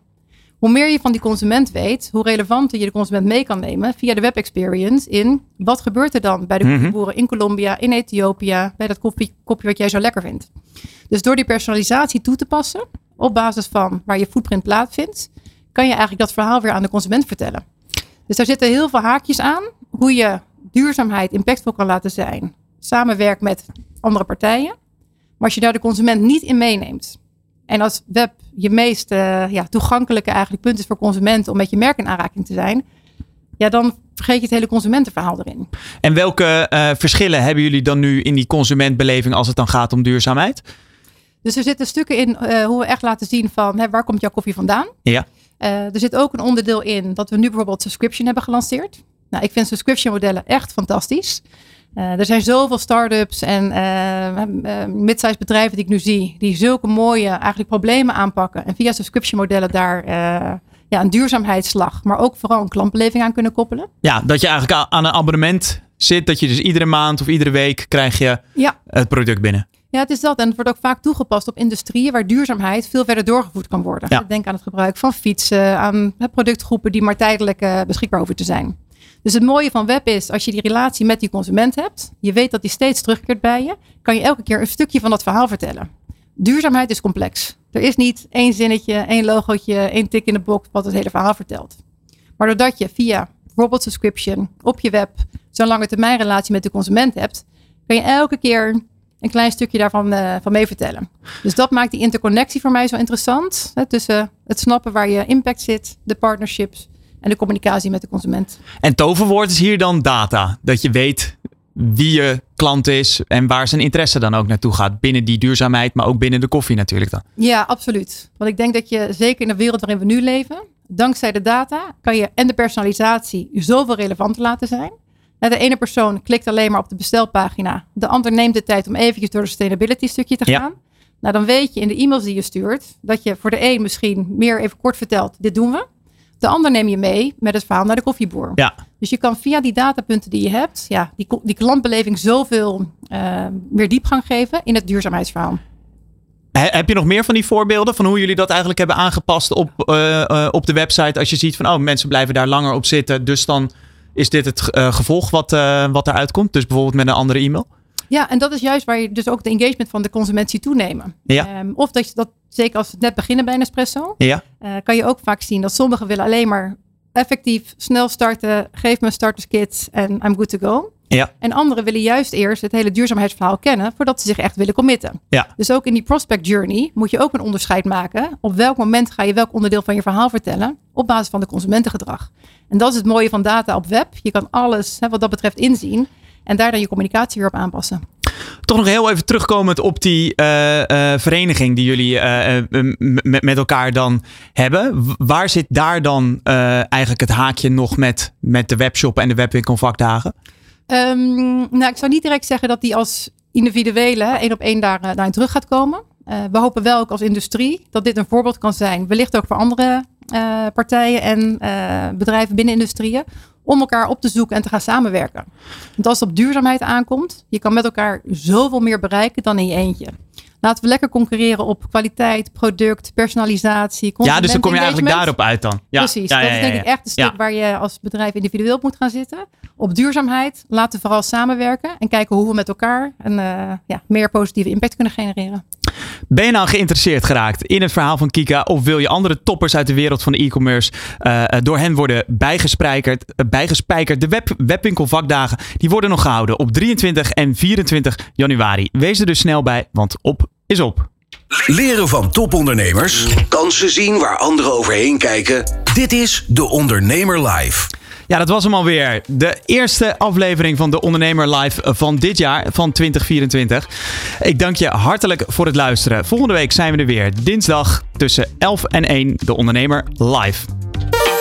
Hoe meer je van die consument weet, hoe relevanter je de consument mee kan nemen via de web experience in wat gebeurt er dan bij de Mhm. koffieboeren in Colombia, in Ethiopië, bij dat koffie, kopje wat jij zo lekker vindt. Dus door die personalisatie toe te passen op basis van waar je footprint plaatsvindt, kan je eigenlijk dat verhaal weer aan de consument vertellen. Dus daar zitten heel veel haakjes aan. Hoe je duurzaamheid impactvol kan laten zijn. Samenwerkt met andere partijen. Maar als je daar de consument niet in meeneemt. En als web je meest eh, ja, toegankelijke eigenlijk punt is voor consumenten om met je merk in aanraking te zijn. Ja, dan vergeet je het hele consumentenverhaal erin. En welke eh, verschillen hebben jullie dan nu in die consumentbeleving als het dan gaat om duurzaamheid? Dus er zitten stukken in eh, hoe we echt laten zien van hè, waar komt jouw koffie vandaan. Ja. Er zit ook een onderdeel in dat we nu bijvoorbeeld subscription hebben gelanceerd. Nou, ik vind subscription modellen echt fantastisch. Eh, er zijn zoveel start-ups en eh, mid-sized bedrijven die ik nu zie, die zulke mooie eigenlijk problemen aanpakken en via subscription modellen daar ja, een duurzaamheidsslag, maar ook vooral een klantbeleving aan kunnen koppelen. Ja, dat je eigenlijk aan een abonnement zit. Dat je dus iedere maand of iedere week krijg je Ja. het product binnen. Ja, het is dat. En het wordt ook vaak toegepast op industrieën waar duurzaamheid veel verder doorgevoerd kan worden. Ja. Denk aan het gebruik van fietsen, aan productgroepen die maar tijdelijk beschikbaar hoeven te zijn. Dus het mooie van web is, als je die relatie met die consument hebt, je weet dat die steeds terugkeert bij je, kan je elke keer een stukje van dat verhaal vertellen. Duurzaamheid is complex. Er is niet één zinnetje, één logootje, één tik in de box wat het hele verhaal vertelt. Maar doordat je via bijvoorbeeld subscription op je web zo'n lange termijn relatie met de consument hebt, kan je elke keer een klein stukje daarvan eh, van mee vertellen. Dus dat maakt die interconnectie voor mij zo interessant. Hè, tussen het snappen waar je impact zit, de partnerships en de communicatie met de consument. En toverwoord is hier dan data. Dat je weet wie je klant is en waar zijn interesse dan ook naartoe gaat. Binnen die duurzaamheid, maar ook binnen de koffie natuurlijk dan. Ja, absoluut. Want ik denk dat je zeker in de wereld waarin we nu leven, dankzij de data, kan je en de personalisatie zoveel relevanter laten zijn. Nou, De ene persoon klikt alleen maar op de bestelpagina. De ander neemt de tijd om eventjes door het sustainability stukje te Ja. gaan. Nou, dan weet je in de e-mails die je stuurt dat je voor de een misschien meer even kort vertelt, dit doen we. De ander neem je mee met het verhaal naar de koffieboer. Ja. Dus je kan via die datapunten die je hebt, ja, die, die klantbeleving zoveel eh, meer diepgang geven in het duurzaamheidsverhaal. He- heb je nog meer van die voorbeelden van hoe jullie dat eigenlijk hebben aangepast op, eh, eh, op de website? Als je ziet van, oh, mensen blijven daar langer op zitten. Dus dan is dit het eh, gevolg wat, wat eruit komt. Dus bijvoorbeeld met een andere e-mail. Ja, en dat is juist waar je dus ook de engagement van de consument ziet toenemen. Ja. Ehm, of dat je dat, zeker als we net beginnen bij Nespresso, Ja. eh, kan je ook vaak zien dat sommigen willen alleen maar effectief snel starten, geef me een starterskit en I'm good to go. Ja. En anderen willen juist eerst het hele duurzaamheidsverhaal kennen voordat ze zich echt willen committen. Ja. Dus ook in die prospect journey moet je ook een onderscheid maken. Op welk moment ga je welk onderdeel van je verhaal vertellen op basis van de consumentengedrag. En dat is het mooie van data op web. Je kan alles hè, wat dat betreft inzien en daar dan je communicatie weer op aanpassen. Toch nog heel even terugkomend op die eh, eh, vereniging die jullie eh, met, elkaar dan hebben. W- Waar zit daar dan eigenlijk het haakje nog met, met de webshop en de webwinkelvakdagen? Ehm, nou, ik zou niet direct zeggen dat die als individuele één op één daar, daarin terug gaat komen. We hopen wel ook als industrie dat dit een voorbeeld kan zijn. Wellicht ook voor andere eh, partijen en eh, bedrijven binnen industrieën. Om elkaar op te zoeken en te gaan samenwerken. Want als het op duurzaamheid aankomt, je kan met elkaar zoveel meer bereiken dan in je eentje. Laten we lekker concurreren op kwaliteit, product, personalisatie. Ja, dus dan kom je eigenlijk daarop uit dan. Ja, Precies, ja, ja, dat is denk ik echt een stuk waar je als bedrijf individueel moet gaan zitten. Op duurzaamheid, laten we vooral samenwerken en kijken hoe we met elkaar een eh, ja, meer positieve impact kunnen genereren. Ben je nou geïnteresseerd geraakt in het verhaal van Kika? Of wil je andere toppers uit de wereld van de e-commerce eh, eh, door hen worden bijgespijkerd? bijgespijkerd? De web, webwinkelvakdagen die worden nog gehouden op 23 en 24 januari. Wees er dus snel bij, want op is op. Leren van topondernemers. Kansen zien waar anderen overheen kijken. Dit is De Ondernemer Live. Ja, dat was hem alweer. De eerste aflevering van De Ondernemer Live van dit jaar, van 2024. Ik dank je hartelijk voor het luisteren. Volgende week zijn we er weer. Dinsdag tussen 11 en 1. De Ondernemer Live.